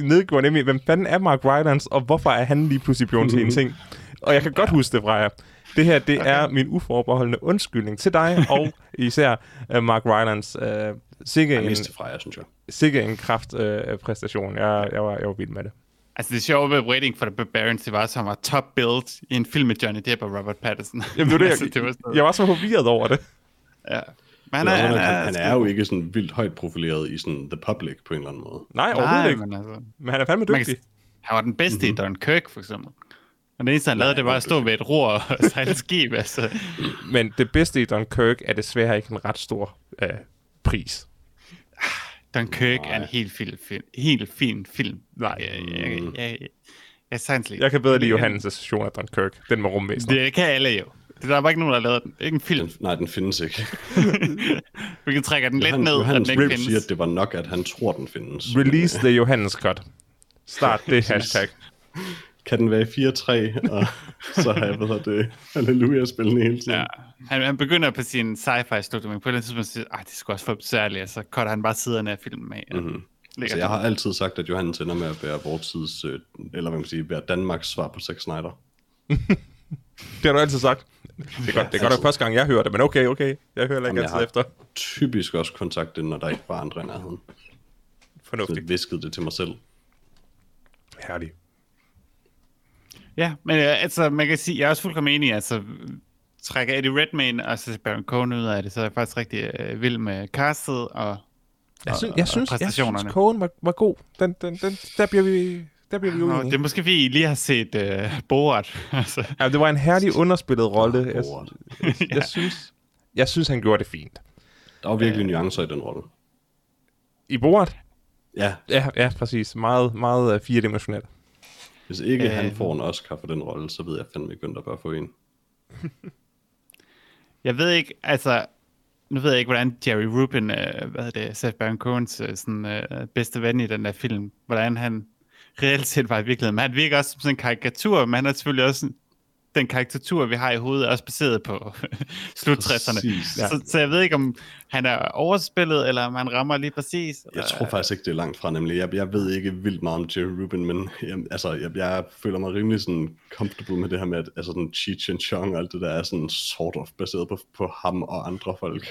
nedgår nemlig, hvem fanden er Mark Rylance, og hvorfor er han lige pludselig blevet til en ting. Og jeg kan godt huske det fra jer. Det her, det okay. er min uforbeholdende undskyldning til dig, og især uh, Mark Rylance. Uh, sikke, Jeg en, fra jer, synes jeg. sikke en kraftpræstation. Uh, præstation. jeg, jeg, var, jeg var vild med det. Altså det sjove ved Waiting for the Barbarians, det var, han var top build i en film med Johnny Depp og Robert Pattinson. Jamen, det var det, altså, jeg, det var sådan, jeg var så forvirret over det. ja. Men han, er, han, er, han er jo ikke sådan vildt højt profileret i sådan the public på en eller anden måde. Nej, overhovedet Nej, ikke. men altså, Men han er fandme man dygtig. kan, han var den bedste Mhm. mm-hmm. i Dunkirk, for eksempel. Og det eneste, han lavede, det var at stå ved et ror og sejle skib. Altså. Men det bedste i Dunkirk er desværre ikke en ret stor uh, pris. Dunkirk Nej. er en helt fin film. Helt fin film. Nej. Jeg, jeg, jeg, jeg, jeg, jeg lide. Jeg kan bedre lide Johannes' version af Dunkirk. Den med rumvæsener. Det kan alle jo. Det der var ikke nogen, der lavede den. Det er ikke en film. Den, nej, den findes ikke. Vi kan trække den lidt Johan, ned, at Johannes den ikke Rip siger, at det var nok, at han tror, den findes. Release the Johannes cut. Start det hashtag. kan den være i 4-3, og så har jeg været det halleluja-spillende hele tiden. Ja. Han, han begynder på sin sci-fi studie, men på et eller andet tidspunkt siger han, det sgu også for besværligt, og så cutter han bare siderne af filmen af. Ja. Mm-hmm. Ligger Så jeg har altid sagt, at Johannes ender med at være vores tids, øh, eller hvad man sige, være Danmarks svar på Zack Snyder. Det har du altid sagt. Det er godt, det er godt at første gang, jeg hører det, men okay, okay. Jeg hører ikke altid har- efter. Typisk også kontakte, når der ikke var andre i nærheden. Så Fornuftigt. jeg viskede det til mig selv. Herligt. Ja, men øh, altså, man kan sige, jeg er også fuldkommen enig, altså, trækker Eddie Redmayne og så Baron Cohen ud af det, så er jeg faktisk rigtig øh, vild med castet og, Jeg, synes, og- jeg, og synes, jeg synes, præstationerne. Cohen var, var god. Den, den, den, der bliver vi, der bliver vi Nå, uenige. det er måske fordi, I lige har set øh, Borat. altså, Ja, det var en herlig underspillet rolle. Jeg, Borat. jeg, jeg, synes, jeg synes, han gjorde det fint. Der var virkelig nuancer i den rolle. I Borat? Ja, Ja, ja præcis. Meget, meget uh, firedimensionelt. Hvis ikke Øh. han får en Oscar for den rolle, så ved jeg fandme ikke, hvem der bør få en. jeg ved ikke, altså, nu ved jeg ikke, hvordan Jerry Rubin, øh, hvad hedder det, Seth Baron Cohens øh, sådan, øh, bedste ven i den der film, hvordan han reelt set var i virkeligheden. Men han virker også som sådan en karikatur, men han er selvfølgelig også den karikatur, vi har i hovedet, er også baseret på slut 60'erne. Præcis. Ja. Så, så jeg ved ikke, om han er overspillet, eller om han rammer lige præcis. Jeg tror faktisk ikke, det er langt fra, nemlig. Jeg, jeg ved ikke vildt meget om Jerry Rubin, men jeg, altså, jeg, jeg føler mig rimelig sådan comfortable med det her med, at altså, sådan Cheech and Chong og alt det der er sådan sort of baseret på, på ham og andre folk.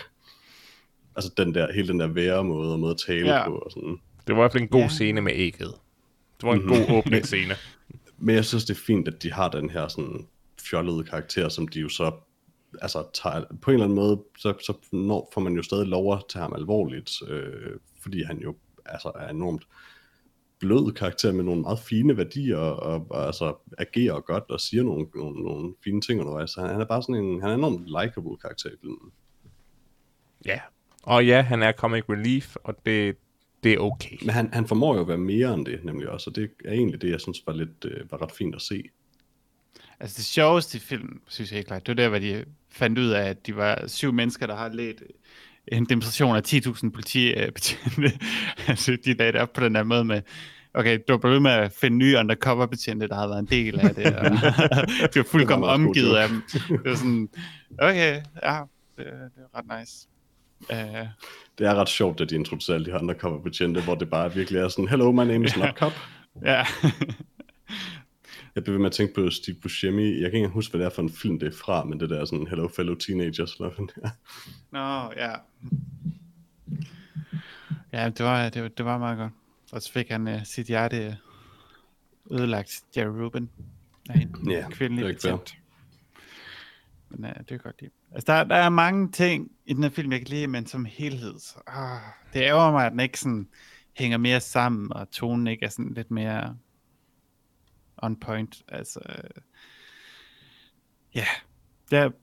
Altså den der, hele den der væremåde og måde at tale Ja. på og sådan. Det var i hvert fald en god Ja. scene med ægget. Det var en god åbningsscene. Men jeg synes, det er fint, at de har den her sådan fjollede karakter, som de jo så altså, tager, på en eller anden måde, så, så når, får man jo stadig lov at tage ham alvorligt, øh, fordi han jo altså, er enormt blød karakter med nogle meget fine værdier, og, og altså, agerer godt og siger nogle, nogle, nogle fine ting undervejs. Så han er bare sådan en, han er en enormt likable karakter i filmen. Ja. Og ja, han er comic relief, og det, det er okay. Men han, han formår jo at være mere end det, nemlig også, og det er egentlig det, jeg synes var, lidt, øh, var ret fint at se. Altså det sjoveste i filmen, synes jeg helt klart, det var der, hvor de fandt ud af, at de var syv mennesker, der har ledt en demonstration af 10.000 politibetjente. altså de lagde det op på den der måde med, okay, du var blevet med at finde nye undercover-betjente, der havde været en del af det, og de var fuldkommen omgivet af dem. Det var sådan, okay, ja, det, det er ret nice. Uh, Det er ret sjovt, at de introducerer alle de her undercover betjente, hvor det bare virkelig er sådan, hello, my name is not cop. ja, Jeg blev ved med at tænke på Steve Buscemi. Jeg kan ikke engang huske, hvad det er for en film, det er fra, men det der er sådan, hello fellow teenagers. Eller hvad det. Nå, ja. Ja, det var, det, var, det var meget godt. Og så fik han uh, sit hjerte ødelagt, Jerry Rubin, af en Ja, kvindelig det er ikke. Men uh, det er godt lide. Altså, der, der er mange ting i den her film, jeg kan lide, men som helhed, så, ah, det ærger mig, at den ikke sådan hænger mere sammen, og tonen ikke er sådan lidt mere on point. Altså, øh, ja, det,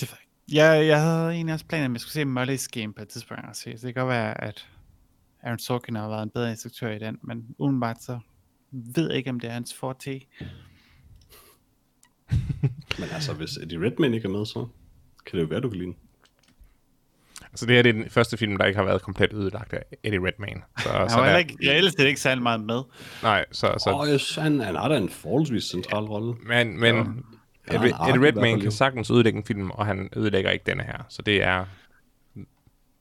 det jeg jeg, jeg havde egentlig også planer, at jeg skulle se Molly's Game på et tidspunkt og se, så det kan godt være, at Aaron Sorkin har været en bedre instruktør i den, men udenbart så ved jeg ikke, om det er hans forte. Men altså, hvis Eddie Redmayne ikke er med, så kan det jo være, du kan lide. Så det her det er den første film, der ikke har været komplet ødelagt af Eddie Redmayne. Så, Han så var der, ikke, jeg ellers ikke særlig meget med. Nej, så, så Åh, oh, yes, han, han har da en forholdsvis central rolle. Men, men Ja. Eddie, Eddie Redmayne kan sagtens ødelægge en film, og han ødelægger ikke denne her. Så det er,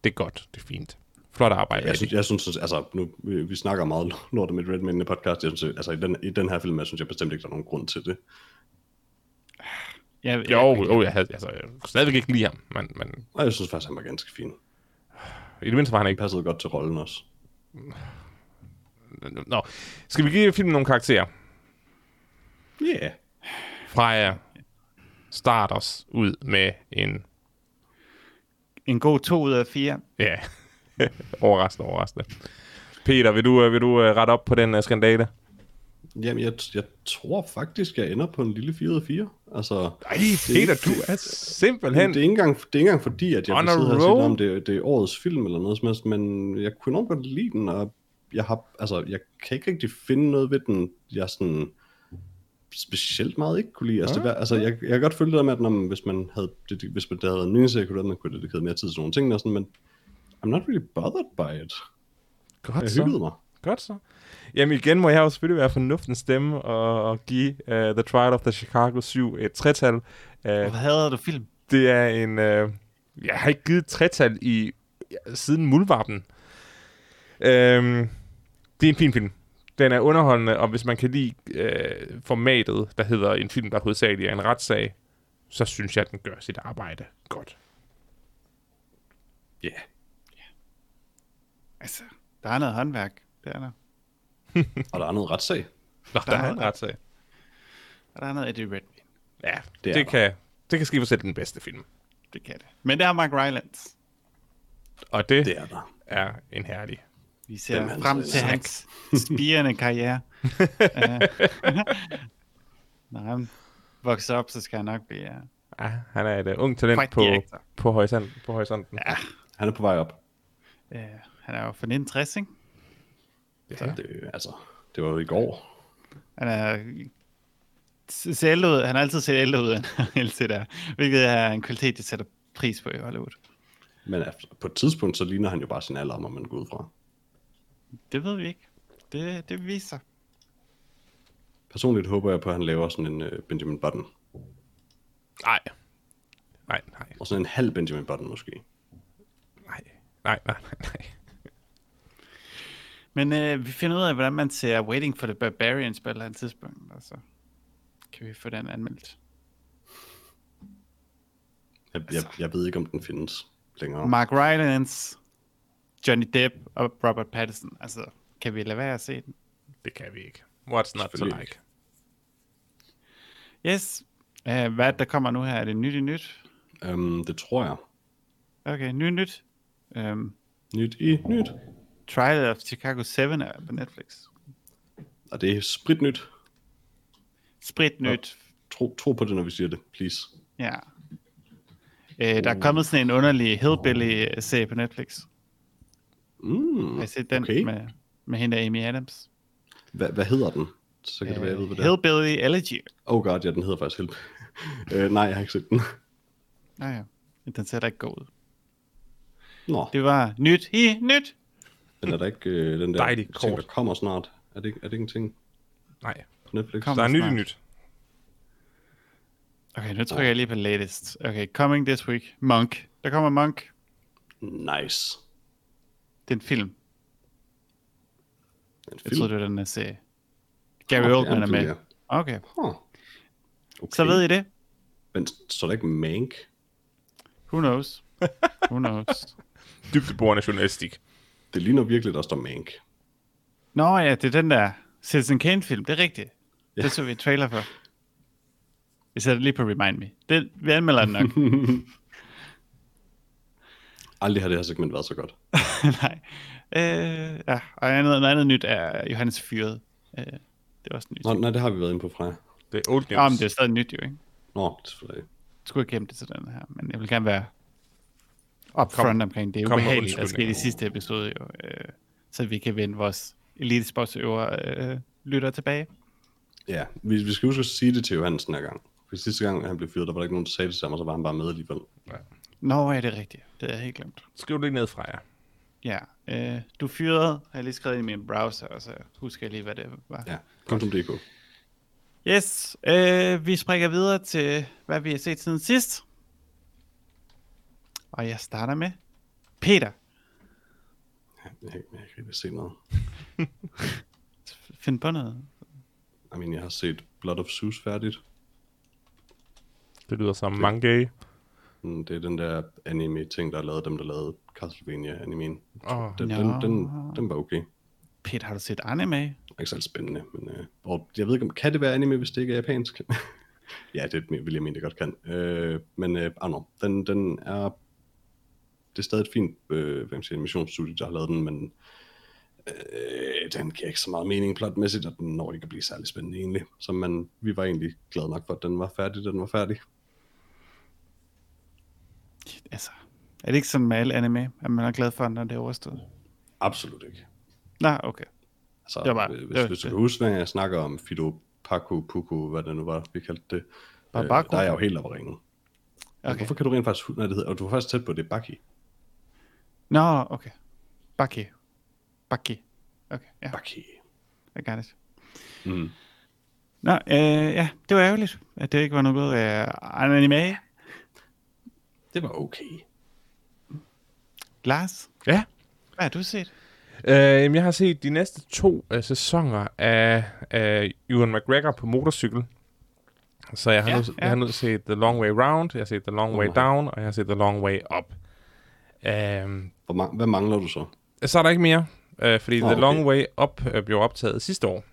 det er godt, det er fint. Flot arbejde, Jeg synes, jeg synes altså, nu, vi, vi snakker meget lort om Eddie Redmayne i podcast. Jeg synes, altså, i den, i den her film, jeg synes jeg bestemt ikke, der er nogen grund til det. Jeg, Jo, jeg, jo, jeg, havde, altså, jeg kunne stadigvæk ikke lide ham, men, men Og jeg synes faktisk, han var ganske fin. i det mindste var han ikke. passede godt til rollen også. Nå, skal vi give filmen nogle karakterer? Ja. Yeah. Freja starter os ud med en, En god to ud af fire. ja, overraskende, overraskende. Peter, vil du, øh, vil du øh, rette op på den uh, skandale? Jamen, jeg, jeg tror faktisk, jeg ender på en lille 4 ud af 4. Altså, Ej, Peter, du er simpelthen... det er, ikke engang, det er ikke engang fordi, at jeg vil sidde her og sige, om det, det er årets film eller noget som helst, men jeg kunne nok godt lide den, og jeg, har, altså, jeg kan ikke rigtig finde noget ved den, jeg sådan specielt meget ikke kunne lide. Altså, det var, altså jeg, jeg kan godt følge det der med, at når hvis man havde, det, hvis man, det havde været en miniserie, kunne man kunne dedikeret mere tid til nogle ting, og sådan, men I'm not really bothered by it. Godt Jeg så. mig. Godt så. Jamen igen må jeg jo selvfølgelig være fornuftens stemme og, og give uh, The Trial of the Chicago 7 et tretal. Uh, Hvad havde du film? det er en... Uh, jeg har ikke givet et tretal i ja, siden Muldvarpen. Uh, det er en fin film. Den er underholdende, og hvis man kan lide uh, formatet, der hedder en film, der hovedsageligt er en retssag, så synes jeg, at den gør sit arbejde godt. Ja. Yeah. Altså, der er noget håndværk. Det er der. Og der er noget retssag. Nå, der, Der er en retssag. Og der er noget Eddie Redmayne. Ja, det, Det er det, kan, det kan skive selv den bedste film. Det kan det. Men det er Mark Rylance. Og det, Det er der. er en herlig. Vi ser Dem han frem så til hans spirende karriere. Øh, Når han vokser op, så skal han nok blive uh, Ja, han er et uh, ung talent på, på, horisont, på horisonten. Ja, Han er på vej op. uh, han er jo fra 1960, ikke? Ja. Det, altså, det var jo i går. Han er ser ældre ud. Han har altid set ældre ud, end han altid er. Hvilket er en kvalitet, de sætter pris på i Hollywood. Men efter, på et tidspunkt, så ligner han jo bare sin alder, må man gå ud fra. Det ved vi ikke. Det, det viser. Personligt håber jeg på, at han laver sådan en uh, Benjamin Button. Nej. Nej, nej, Og sådan en halv Benjamin Button måske. nej, nej, nej, nej. Men øh, vi finder ud af, hvordan man ser Waiting for the Barbarians på et eller andet tidspunkt. Og så kan vi få den anmeldt. Jeg, jeg, jeg ved ikke, om den findes længere. Mark Rylance, Johnny Depp og Robert Pattinson. Altså, kan vi lade være at se den? Det kan vi ikke. What's not to like? Yes. Uh, hvad er der kommer nu her? Er det nyt i nyt? Um, det tror jeg. Okay, nyt i nyt. Um, Nyt i nyt. Trial of Chicago 7 er på Netflix. Og det er spritnyt. Sprit nyt. Tro, tro på det, når vi siger det, please. Ja. Uh, der er kommet sådan en underlig Hillbilly-serie på Netflix. Mm, Har I set den okay. med, med hende Amy Adams? Hvad, hvad hedder den? Så kan det være, jeg ved, hvad det er. Hillbilly Elegy. Oh god, ja, den hedder faktisk Help. uh, nej, jeg har ikke set den. Ja, ja. Den ser da ikke god ud. Nå, Det var nyt i nyt. Den er der ikke uh, den der Dejlig ting, kort. der kommer snart. Er det, er det ikke en ting Nej. på Netflix? Kom. Der er nyt i nyt. Okay, nu trykker jeg lige på latest. Okay, coming this week. Monk. Der kommer Monk. Nice. Det er en film. En Jeg film. troede, det var den her serie. Gary er Oldman er med. ja. Okay, Huh. Okay. så ved I det. Men står der ikke Mank? Who knows? Who knows? Dybdeborende journalistik. Det ligner virkelig, der står Mank. Nå ja, det er den der Citizen Kane-film. Det er rigtigt. Ja. Det så vi et trailer for. Vi sætter lige på Remind Me. Det, vi anmelder den nok. Aldrig har det her segment været så godt. Nej. Øh, ja, og noget, noget andet nyt er Johannes Fyret. Øh, det er også nyt. Nå, nej, det har vi været inde på fra. Det er old news. Ja, men det er stadig nyt jo, ikke? Nå, det er selvfølgelig. Jeg skulle ikke gemme det til den her, men jeg vil gerne være upfront omkring det. kom med ubehageligt, der skete i sidste episode, jo, øh, så vi kan vende vores elitesportsøver øh, lytter tilbage. Ja, vi, vi skal huske at sige det til Johannes den her gang. For sidste gang, han blev fyret, der var der ikke nogen, der sagde det ham, og så var han bare med alligevel. Nå, ja, det er rigtigt. Det er jeg helt glemt. Skriv det ned fra jer. Ja, øh, du fyrede, har jeg lige skrevet i min browser, og så husker jeg lige, hvad det var. Ja, kom som DK. Yes, øh, vi springer videre til, hvad vi har set siden sidst. Og jeg starter med Peter. Jeg, jeg, jeg kan ikke se noget. Find på noget. I mean, jeg har set Blood of Zeus færdigt. Det lyder som mange. Mm, Det er den der anime-ting, der er lavet, dem der lavede Castlevania-animen. Åh, Den, Nå. den, den, den var okay. Peter, har du set anime? Ikke særlig spændende, men øh, og jeg ved ikke, om kan det være anime, hvis det ikke er japansk? ja, det vil jeg mene, det godt kan. Øh, men øh, ah, no, den, den er, det er stadig et fint øh, hvad man sige, animationsstudie, der har lavet den, men øh, den giver ikke så meget mening plotmæssigt, og den når ikke at blive særlig spændende egentlig. Så man, vi var egentlig glade nok for, at den var færdig, da den var færdig. Altså, er det ikke sådan med alle anime, at man er glad for, når det er overstået? Absolut ikke. Nå, okay. Altså, Det var bare- hvis, det var- hvis du kan huske, hvad jeg snakker om Fido Paku Puku, hvad det nu var, vi kaldte det, øh, Babaku? der er jeg jo helt oppe at ringe. Okay. okay. Hvorfor kan du rent faktisk, nej, det hedder, og du var faktisk tæt på, det er Baki. Nå, okay. Baki. Baki. Okay, ja, Okay. I got it. Mm. Nå, øh, ja, det var ærgerligt, at det ikke var noget øh, anime. Det var okay. Lars, Ja. hvad har du set? Øh, jamen, jeg har set de næste to øh, sæsoner af, af Ewan McGregor på motorcykel. Så jeg har, Ja, nu, ja. jeg har nu set The Long Way Round, jeg har set The Long Way Oh. Down, og jeg har set The Long Way Up. Øhm, Hvor ma- hvad mangler du så? så er der ikke mere, øh, fordi Nå, The Long. Way Up øh, blev optaget sidste år.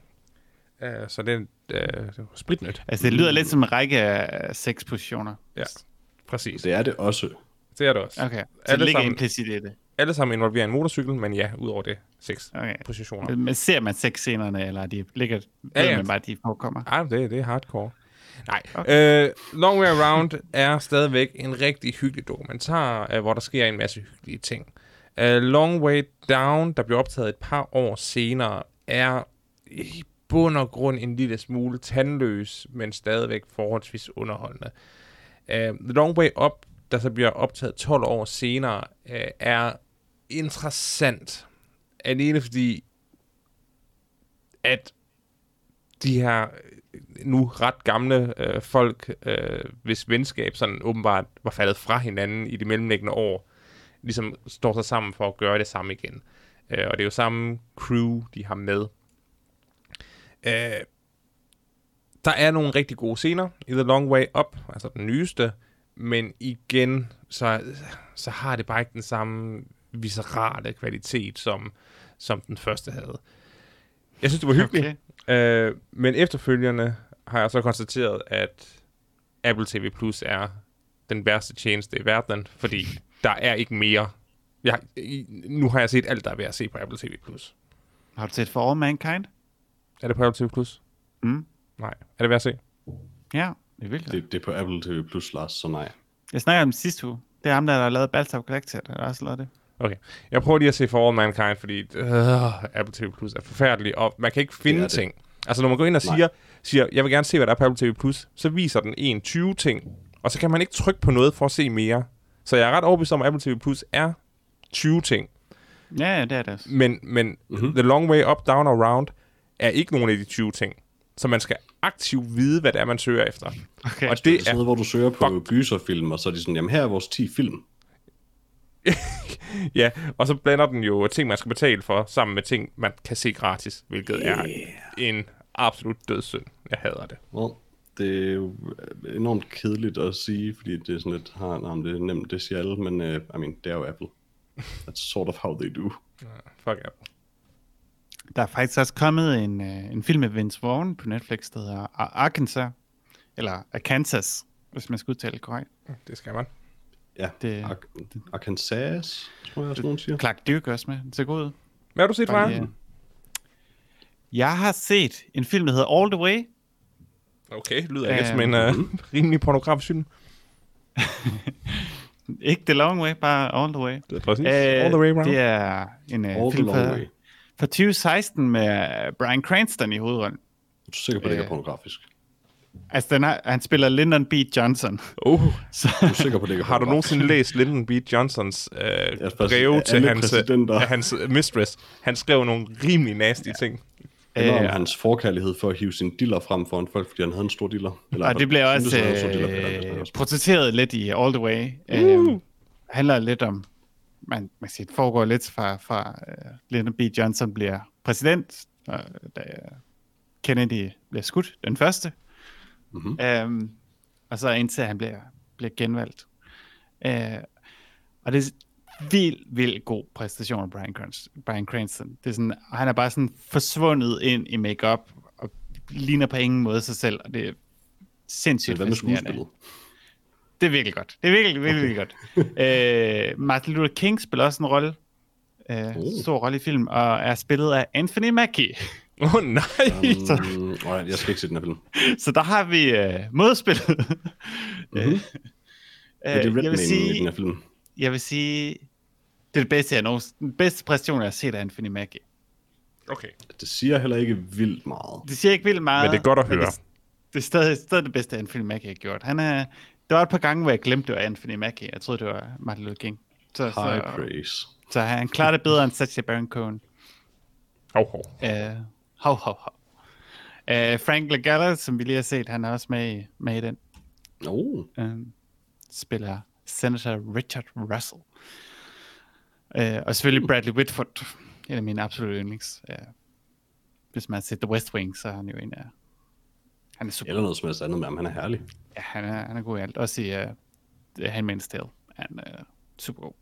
Øh, så det, øh, det var spritnyt. Altså, det lyder lidt som en række af seks positioner. Ja, præcis. Det er det også. Det er det også. Okay, så Alle det ligger sammen- implicit i det. Alle sammen involverer en motorcykel, men ja, ud over det, seks Okay. positioner. Men ser man seks scenerne, eller de ligger, Ja, ja, ja. man bare, de forekommer? Ej, det, det er hardcore. Nej. Okay. Øh, Long Way Around er stadigvæk en rigtig hyggelig dokumentar, øh, hvor der sker en masse hyggelige ting. Øh, Long Way Down, der blev optaget et par år senere, er i bund og grund en lille smule tandløs, men stadigvæk forholdsvis underholdende. Øh, The Long Way Up, der så bliver optaget 12 år senere, øh, er interessant. Alene fordi, at de her nu ret gamle øh, folk, øh, hvis venskab sådan åbenbart var faldet fra hinanden i de mellemliggende år, ligesom står sig sammen for at gøre det samme igen. Øh, og det er jo samme crew, de har med. Øh, der er nogle rigtig gode scener i The Long Way Up, altså den nyeste, men igen, så, så har det bare ikke den samme viscerale kvalitet, som, som den første havde. Jeg synes, det var hyggeligt. Okay. Øh, men efterfølgende har jeg så konstateret, at Apple TV Plus er den værste tjeneste i verden, fordi der er ikke mere. Jeg, nu har jeg set alt, der er ved at se på Apple TV Plus. Har du set For All Mankind? Er det på Apple TV Plus? Mm. Nej. Er det værd at se? Ja, det er vildt. Det. Det, det er på Apple TV Plus, Lars, så nej. Jeg snakker om sidste uge. Det er ham, der har lavet Battlestar Galactica, der har også lavet det. Okay. Jeg prøver lige at se For All Mankind, fordi øh, Apple TV Plus er forfærdelig, og man kan ikke finde Det det. ting. Altså, når man går ind og Nej. siger, siger, jeg vil gerne se, hvad der er på Apple TV Plus, så viser den en 20 ting, og så kan man ikke trykke på noget for at se mere. Så jeg er ret overbevist om, at Apple TV Plus er 20 ting. Ja, ja, det er det. Men, men Mhm. mm-hmm. The Long Way Up, Down og Round er ikke nogen af de 20 ting. Så man skal aktivt vide, hvad det er, man søger efter. Okay. Og Det er det sådan noget, hvor du søger på gyserfilm, og så er de sådan, jamen her er vores 10 film. ja, og så blander den jo ting, man skal betale for, sammen med ting, man kan se gratis, hvilket yeah. er en absolut dødssynd. Jeg hader det. Well, det er jo enormt kedeligt at sige, fordi det er sådan lidt, har, nah, det er nemt, det siger alle, men uh, I mean, det er jo Apple. That's sort of how they do. Fuck Apple. Der er faktisk også kommet en, øh, en film med Vince Vaughn på Netflix, der hedder Ar- Arkansas, eller Arkansas, hvis man skal udtale det korrekt. Det skal man. Ja, Det- Ar- Arkansas, tror jeg også, nogen siger. Clark Duke også med, den ser god ud. Hvad har du set lige, øh, Jeg har set en film, der hedder All the Way. Okay, lyder ikke som en uh, rimelig pornografisk film. Ikke The Long Way, bare All the Way. Det er præcis. Øh, All the way around. Det er en uh, All the film fra, way. fra 2016 med Bryan Cranston i hovedrollen. Er du sikker på, at det ikke er pornografisk? Altså, den har, han spiller Lyndon B. Johnson. Uh, Så, Er du sikker på, det er har du nogensinde læst Lyndon B. Johnsons faktisk, breve til hans, uh, hans mistress? Han skrev nogle rimelig nasty ting. Eller om øh, hans forkærlighed for at hive sin diller frem foran folk, fordi han havde en stor diller. Eller og det bliver syntes, også diller, hvad øh, er. portrætteret lidt i All the Way. Uh. Øh, handler lidt om, man, man siger, det foregår lidt fra, fra uh, Lyndon B. Johnson bliver præsident, og da Kennedy bliver skudt, den første. Mhm. Um, og så indtil han bliver, bliver genvalgt. Uh, og det er vildt, vildt god præstation af Brian, Cranston. Brian Cranston. Det er sådan, han er bare sådan forsvundet ind i makeup og ligner på ingen måde sig selv, og det er sindssygt Hvad med fascinerende. Det er virkelig godt. Det er virkelig, virkelig, virkelig godt. Øh, Martin Luther King spiller også en rolle. Øh, Oh. Stor rolle i film, og er spillet af Anthony Mackie. Åh oh, nej! Um, åh, jeg skal ikke se den her film. Så der har vi øh, modspillet. Mhm. øh, Er det jeg, vil Redman i den sige, her film? jeg vil sige, det er det bedste, jeg nogensinde, den bedste præstation, jeg har set af Anthony Mackie. Okay. Det siger heller ikke vildt meget. Det siger ikke vildt meget. Men det er godt at høre. Det, det er stadig, stadig det bedste, Anthony Mackie har gjort. Han er, der var et par gange, hvor jeg glemte, det var Anthony Mackie. Jeg troede, det var Martin Luther King. Så, High så, praise. så han klarer det bedre end Sacha Baron Cohen. Hov, hov. Uh, hov, hov, hov. Uh, Frank Lagalla, som vi lige har set, han er også med i, med i den. Oh. Uh, spiller Senator Richard Russell. Uh, og selvfølgelig Bradley Whitford, en af mine absolutte yndlings. Uh, hvis man har set The West Wing, så er han jo en af... Han er super. Eller noget som helst andet med ham, han er herlig. Ja, han er, han er god i alt. Også i uh, Handmaid's Tale. Han er super god.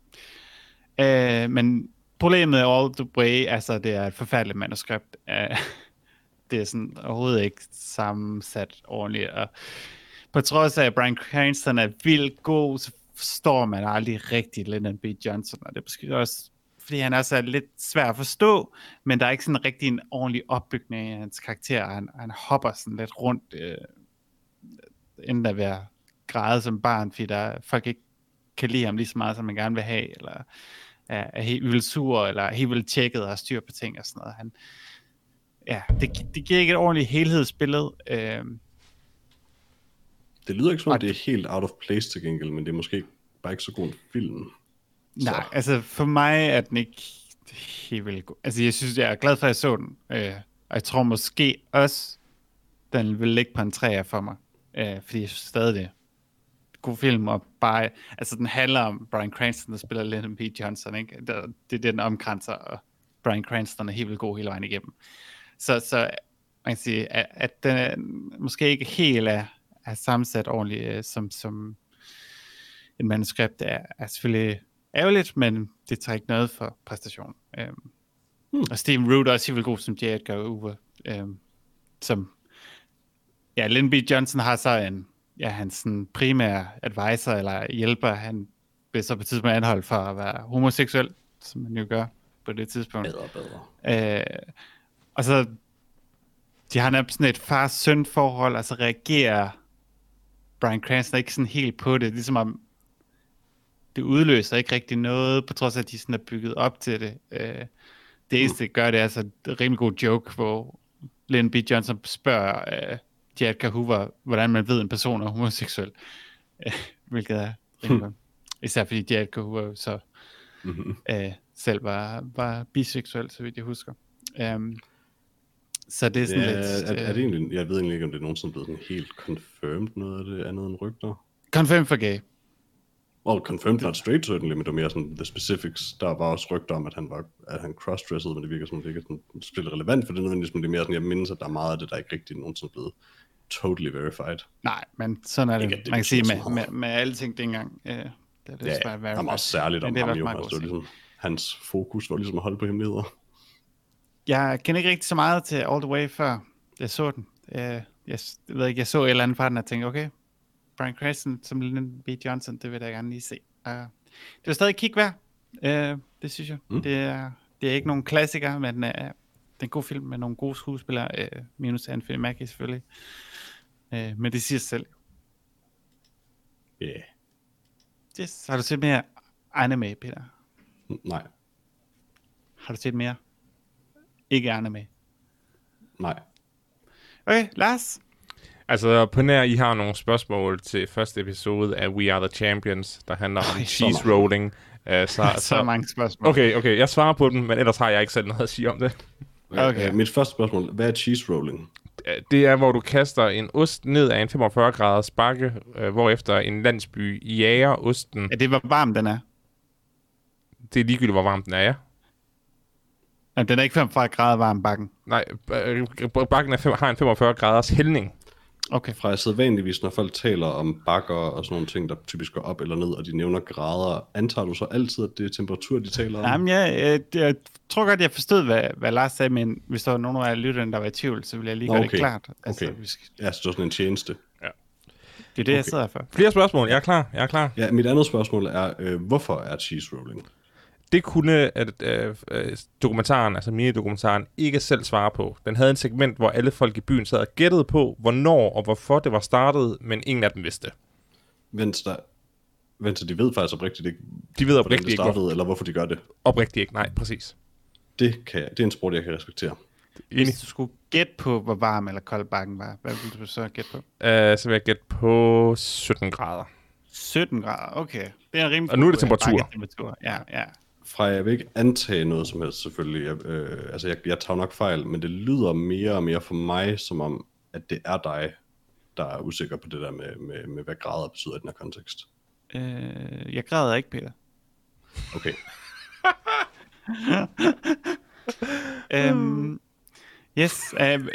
Uh, men problemet er all the way, altså det er et forfærdeligt manuskript. Øh, det er sådan overhovedet ikke sammensat ordentligt. Og på trods af, at Brian Cranston er vildt god, så forstår man aldrig rigtigt Lyndon B. Johnson. Og det er måske også, fordi han også er lidt svær at forstå, men der er ikke sådan rigtig en ordentlig opbygning af hans karakter. Han, han hopper sådan lidt rundt, øh, enten at være græde som barn, fordi der folk ikke kan lide ham lige så meget, som man gerne vil have, eller er, er helt vildt sur, eller er helt vildt tjekket og har styr på ting og sådan noget. Han, ja, det, det giver ikke et ordentligt helhedsbillede. Øh, Det lyder ikke som om, Og- det er helt out of place til gengæld, men det er måske bare ikke så god en film. Nej, altså for mig er den ikke helt vildt god. Altså jeg synes, jeg er glad for, at jeg så den. Øh, og jeg tror måske også, den vil ligge på en træer for mig. Øh, fordi jeg synes stadig, det god film. Og bare, altså den handler om Brian Cranston, der spiller Lyndon B. Johnson. Ikke? Det, det er det, den omkranser, og Brian Cranston er helt vildt god hele vejen igennem. Så, så man kan sige, at, at den er, måske ikke helt er, er sammensat ordentligt, øh, som, som et manuskript er, er selvfølgelig ærgerligt, men det tager ikke noget for præstationen. Øhm, Hmm. Og Steven Root er også helt vildt god som J. Edgar Hoover, øhm, som, ja, Lynn B. Johnson har så en, ja, hans sådan primære advisor eller hjælper, han bliver så på et tidspunkt anholdt for at være homoseksuel, som man jo gør på det tidspunkt. Bedre, bedre. Øh, og så, de har nærmest sådan et far-søn forhold, og så reagerer Brian Cranston ikke sådan helt på det, ligesom om det udløser ikke rigtig noget, på trods af, at de sådan er bygget op til det. Øh, det eneste, det gør, det er altså en rimelig god joke, hvor Lyndon B. Johnson spørger øh, J. Edgar Hoover, hvordan man ved, at en person er homoseksuel. Øh, hvilket er rimelig godt. Især fordi J. Edgar Hoover så Mm-hmm. øh, selv var, var biseksuel, så vidt jeg husker. Um, så det er sådan Ja, lidt... er, er det egentlig, jeg ved egentlig ikke, om det er nogensinde blevet sådan helt confirmed noget af det andet end rygter. Confirmed for gay. Well, confirmed not straight certainly, men det var mere sådan the specifics. Der var også rygter om, at han var at han crossdressede, men det virker som, om det ikke er sådan spillet relevant for det nødvendigvis, men det er mere sådan, jeg mindes, at der er meget af det, der ikke rigtig nogensinde er blevet totally verified. Nej, men sådan er det. Ikke, det Man kan sige med, med, med alle ting dengang. Øh, det er det Ja, svært at der var særligt om det ham jo. Altså, ligesom, hans fokus var ligesom at holde på hemmeligheder. Jeg kender ikke rigtig så meget til All The Way, før jeg så den. Øh, jeg, jeg ved ikke, jeg så et eller andet fra den, og tænkte, okay, Brian Cranston som Lyndon B. Johnson, det vil jeg gerne lige se. Uh, det var stadig kig værd. Uh, det synes jeg. Mm. Det, er, det er ikke nogen klassiker, men uh, det er en god film med nogle gode skuespillere, uh, minus Anthony Mackie selvfølgelig. Uh, men det siger sig selv. Ja, yeah. Yes. Har du set mere anime, Peter? nej, Har du set mere? Ikke anime. nej. Okay, Lars. Altså, på nær, I har nogle spørgsmål til første episode af We Are The Champions, der handler om Ej, cheese rolling. Uh, så, Så, så mange spørgsmål. Okay, okay, jeg svarer på den, men ellers har jeg ikke selv noget at sige om det. Okay. Øh, Mit første spørgsmål, hvad er cheese rolling? Det er, hvor du kaster en ost ned af en 45 graders bakke, øh, hvorefter en landsby jager osten. Ja, det var varmt, den er. Det er ligegyldigt, hvor varm den er, ja. Jamen, den er ikke 45 grader varm bakken. Nej, øh, bakken er fem, har en 45 graders hældning. Okay. Fra sædvanligvis, når folk taler om bakker og sådan nogle ting, der typisk går op eller ned, og de nævner grader, antager du så altid, at det er temperatur, de taler om? Jamen, jeg, jeg, jeg tror godt, jeg forstod, hvad, hvad Lars sagde, men hvis der var nogen af lytterne, der var i tvivl, så vil jeg lige Nå, gøre okay. det klart. Altså, Okay. vi skal, Ja, så det er sådan en tjeneste. det er det, jeg Okay. sidder for. Flere spørgsmål, jeg er klar, jeg er klar. Ja, mit andet spørgsmål er, øh, hvorfor er cheese rolling? Det kunne at, øh, øh, dokumentaren, altså mini-dokumentaren, ikke selv svare på. Den havde en segment, hvor alle folk i byen sad og gættede på, hvornår og hvorfor det var startet, men ingen af dem vidste. Vent, så de ved faktisk oprigtigt ikke, De ved hvordan oprigtigt det ikke, hvor, startede, eller hvorfor de gør det. oprigtigt ikke. Nej, præcis. Det, kan jeg, det er en sport, jeg kan respektere. Enig. Hvis du skulle gætte på, hvor varm eller kold bakken var, hvad ville du så gætte på? Uh, så vil jeg gætte på 17 grader. 17 grader, okay. Det er en rimelig Og nu er det øh, temperatur. bakketemperatur. Ja, ja. Fra jeg vil ikke antage noget som helst selvfølgelig. Jeg, øh, altså jeg, jeg tager nok fejl, men det lyder mere og mere for mig, som om, at det er dig, der er usikker på det der med, med, med hvad grader betyder i den her kontekst. Øh, jeg græder ikke, Peter. Okay. Øhm, yes, øhm,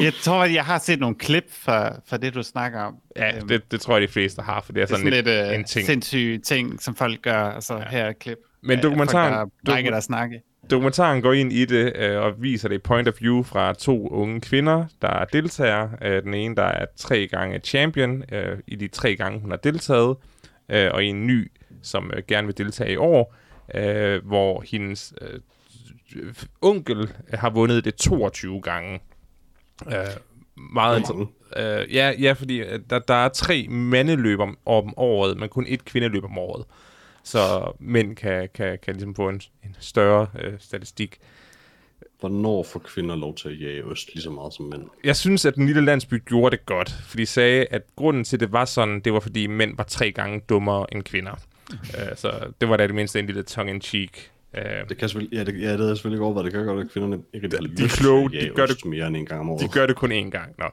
jeg tror, at jeg har set nogle klip fra, fra det, du snakker om. Ja, Øhm, det, det tror jeg, de fleste har, for det er det er sådan, sådan lidt, lidt øh, en ting. sindssyge ting, som folk gør. Altså, ja. her er klip. Men af dokumentaren- der brækker doku- der snakke. Dokumentaren går ind i det øh, og viser det point of view fra to unge kvinder, der er deltagere. Øh, den ene, der er tre gange champion øh, i de tre gange, hun har deltaget, øh, og en ny, som øh, gerne vil deltage i år, øh, hvor hendes øh, onkel har vundet det 22 gange. Øh, meget. Øh, ja, ja, fordi øh, der, der er tre mandeløb om, om året, men kun et kvindeløb om året. Så mænd kan, kan, kan ligesom få en, en større øh, statistik. Hvornår får kvinder lov til at jage ost lige så meget som mænd? Jeg synes, at den lille landsby gjorde det godt, for de sagde, at grunden til, at det var sådan, det var, fordi mænd var tre gange dummere end kvinder. øh, så det var da det mindste en lille tongue-in-cheek. Øh, Det kan selvfølgelig, ja, det, ja, det er jeg selvfølgelig ikke over, hvad det kan godt, at kvinderne ikke de er lyst kloge, de gør ost mere end en gang om året. de gør det kun én gang. Nå.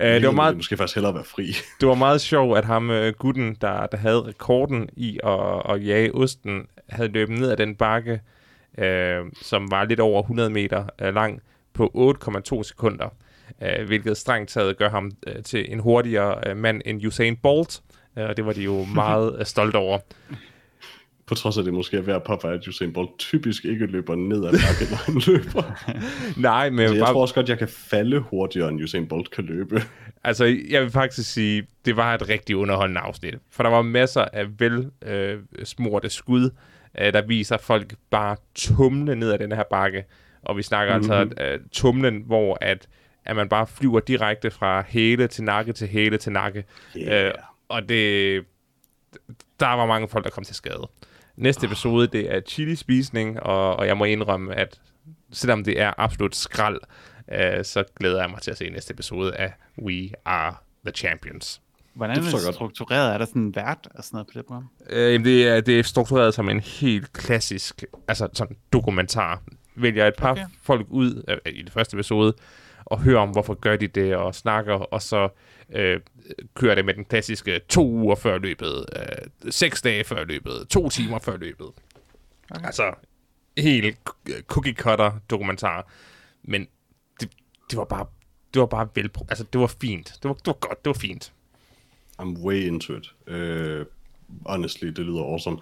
Øh, det, var meget, Måske faktisk hellere være fri. det var meget sjovt, at ham øh, gutten, der, der havde rekorden i at, at jage osten, havde løbet ned ad den bakke, øh, som var lidt over 100 meter øh, lang, på 8,2 sekunder. Øh, hvilket strengt taget gør ham øh, til en hurtigere øh, mand end Usain Bolt. Øh, og det var de jo meget øh, stolte over. På trods af, at det måske er værd at påpege, at Usain Bolt typisk ikke løber ned ad bakken, når han løber. Nej, men Så jeg bare, tror også godt, jeg kan falde hurtigere, end Usain Bolt kan løbe. Altså, jeg vil faktisk sige, det var et rigtig underholdende afsnit. For der var masser af vel øh, smurte skud, øh, der viser folk bare tumle ned ad den her bakke. Og vi snakker mm-hmm. altså øh, tumlen, hvor at, at man bare flyver direkte fra hæle til nakke til hæle til nakke. Yeah. Øh, og det, der var mange folk, der kom til skade. Næste episode, det er chili-spisning, og, og jeg må indrømme, at selvom det er absolut skrald, øh, så glæder jeg mig til at se næste episode af We Are The Champions. Hvordan Det er det struktureret? Er der sådan en vært og sådan noget på det program? Øh, jamen, det, er, det er struktureret som en helt klassisk altså sådan dokumentar. Vælger et par Okay. okay. folk ud øh, i det første episode, og hører om, hvorfor gør de det, og snakker, og så øh, kører det med den klassiske to uger før løbet, øh, seks dage før løbet, to timer før løbet. Okay. Altså, helt cookie cutter dokumentar. Men det, det var bare det var bare vel, altså det var fint. Det var, det var godt, det var fint. I'm way into it. Uh, honestly, det lyder awesome.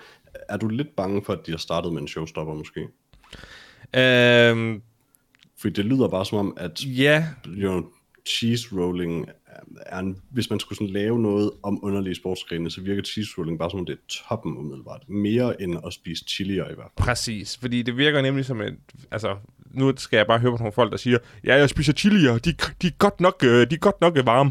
Er du lidt bange for, at de har startet med en showstopper måske? Øhm, Fordi det lyder bare som om, at ja, you know, cheese rolling er en, hvis man skulle sådan lave noget om underlige sportsgrene, så virker cheese rolling bare som om det er toppen umiddelbart. Mere end at spise chilier i hvert fald. Præcis, fordi det virker nemlig som et, altså, nu skal jeg bare høre på nogle folk, der siger, ja, jeg spiser chilier, de, de er godt nok, øh, de er godt nok varme.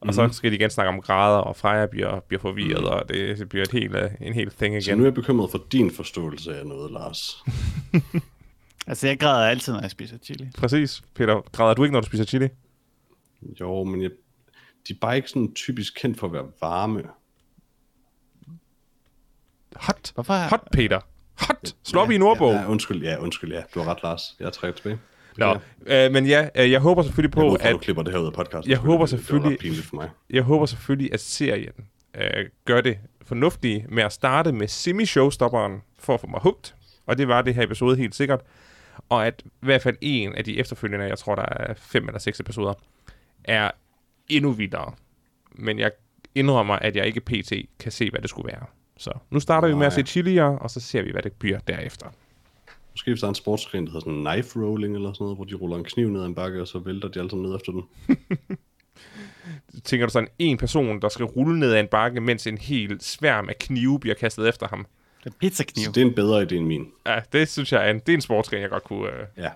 Og Mhm. så skal de igen snakke om grader, og Freja bliver, bliver forvirret, mm. og det, det bliver et helt, øh, en hel thing Så igen. nu er jeg bekymret for din forståelse af noget, Lars. Altså, jeg græder altid, når jeg spiser chili. Præcis. Peter, græder du ikke, når du spiser chili? Jo, men jeg, de er bare ikke sådan typisk kendt for at være varme. Hot. Hvorfor? Hot, Peter. Hot. Slå op i en ordbog. Ja, ja, undskyld, ja, undskyld, ja. Du har ret, Lars. Jeg trækker tilbage. Nå, øh, men ja, øh, jeg håber selvfølgelig på, Jeg håber, at... du klipper det her ud af podcasten. Jeg håber Det var selvfølgelig- ret pinligt for mig. jeg håber selvfølgelig, at serien øh, gør det fornuftige med at starte med semi-showstopperen for at få mig hugt. Og det var det her episode helt sikkert. Og at i hvert fald en af de efterfølgende, jeg tror der er fem eller seks episoder, er endnu vildere. Men jeg indrømmer, at jeg ikke pt. kan se, hvad det skulle være. Så nu starter vi med at se Nej. chilier, og så ser vi, hvad det bliver derefter. Måske hvis der er en sportsgren, der hedder sådan knife rolling eller sådan noget, hvor de ruller en kniv ned ad en bakke, og så vælter de alle sammen ned efter den. Tænker du sådan en person, der skal rulle ned ad en bakke, mens en hel sværm af knive bliver kastet efter ham? Det er pizzakniv. Så det er en bedre idé end min. Ja, det synes jeg er en, det er en sportsgren, jeg godt kunne... Øh, Ja.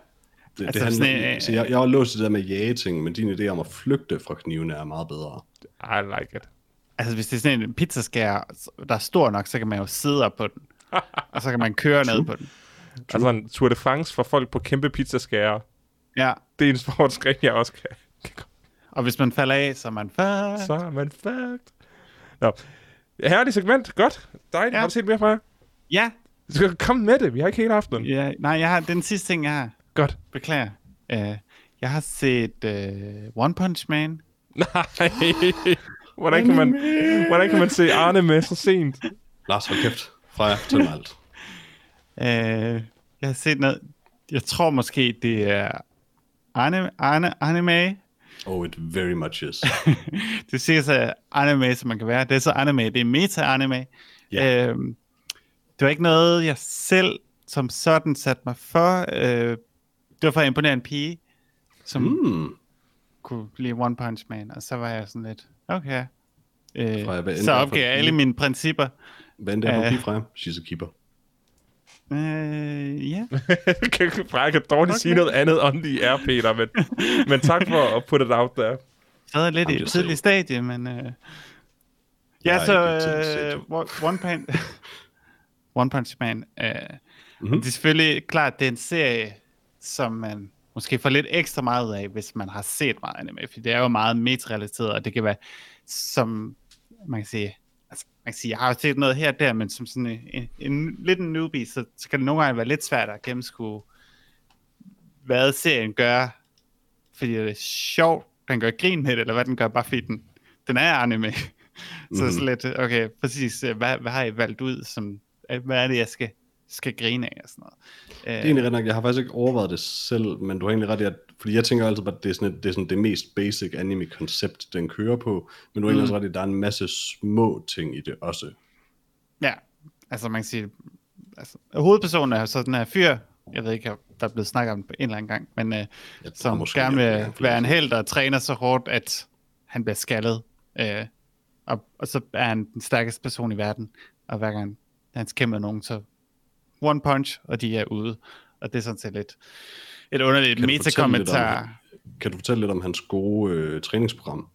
Det, Altså, det handler, sådan en- så jeg, jeg har låst det der med jage-ting, men din idé om at flygte fra knivene er meget bedre. I like it. Altså, hvis det er sådan en pizzaskær, der er stor nok, så kan man jo sidde op på den. og så kan man køre ned på den. Altså en Tour de France for folk på kæmpe pizzaskærer. Ja, Det er en sportsgren, jeg også kan. og hvis man falder af, så er man fucked. Så er man fucked. Nå. Herlig segment. Godt. Dejligt. Ja. Har du set mere fra jer? Ja, Du skal komme med det, vi har ikke helt haft den. Ja, nej, jeg har, den sidste ting, jeg har. Godt. Beklager. Uh, jeg har set uh, One Punch Man. Nej. Hvordan kan, man, hvordan kan man se Arne med så sent? Lars, hold kæft. Freja, fortæl mig alt. Uh, jeg har set noget... Jeg tror måske, det er anime, anime, anime. Oh, it very much is. det siger så anime, som man kan være. Det er så anime. Det er meta-anime. Ja. Uh, det var ikke noget, jeg selv som sådan satte mig for. Uh, det var for at imponere en pige, som Mm. kunne lide One Punch Man, og så var jeg sådan lidt, okay. Øh, Freja, så er opgav jeg alle mine principper. Hvad end det er for Øh. Freja? She's a keeper. Øh, ja. kan, jeg kan dårligt Okay. sige noget andet om de er, Peter, men, men tak for at put it out der. Stadig lidt I'm i et tidligt stadie, men... Øh... Ja, Jeg er så øh, One- One, Punch, One Punch Man. Øh, Mhm. Det er selvfølgelig klart, det er en serie, som man måske får lidt ekstra meget ud af, hvis man har set meget anime, for det er jo meget meta-relateret, og det kan være, som man kan sige, altså, man kan sige, jeg har jo set noget her og der, men som sådan en, en, en lidt en newbie, så, så kan det nogle gange være lidt svært at gennemskue, hvad serien gør, fordi det er sjovt, den gør grin med det, eller hvad den gør, bare fordi den, den er anime. så Mhm. sådan lidt, okay, præcis, øh, hvad, hvad har I valgt ud, som, øh, hvad er det, jeg skal, skal grine af, og sådan noget. Det er egentlig ret nok, jeg har faktisk ikke overvejet det selv, men du har egentlig ret i, at, fordi jeg tænker altid, at det er sådan, et, det, er sådan det mest basic anime-koncept, den kører på, men du har egentlig Mm. også ret i, at der er en masse små ting i det også. Ja, altså man kan sige, altså, hovedpersonen er så den her fyr, jeg ved ikke, der er blevet snakket om det en eller anden gang, men øh, tror som måske, gerne vil jeg- være en held og træner så hårdt, at han bliver skaldet. Øh, og, og så er han den stærkeste person i verden, og hver gang han kæmper nogen, så one punch, og de er ude. Og det er sådan set lidt et underligt metakommentar. Kan du fortælle lidt om hans gode øh, træningsprogram?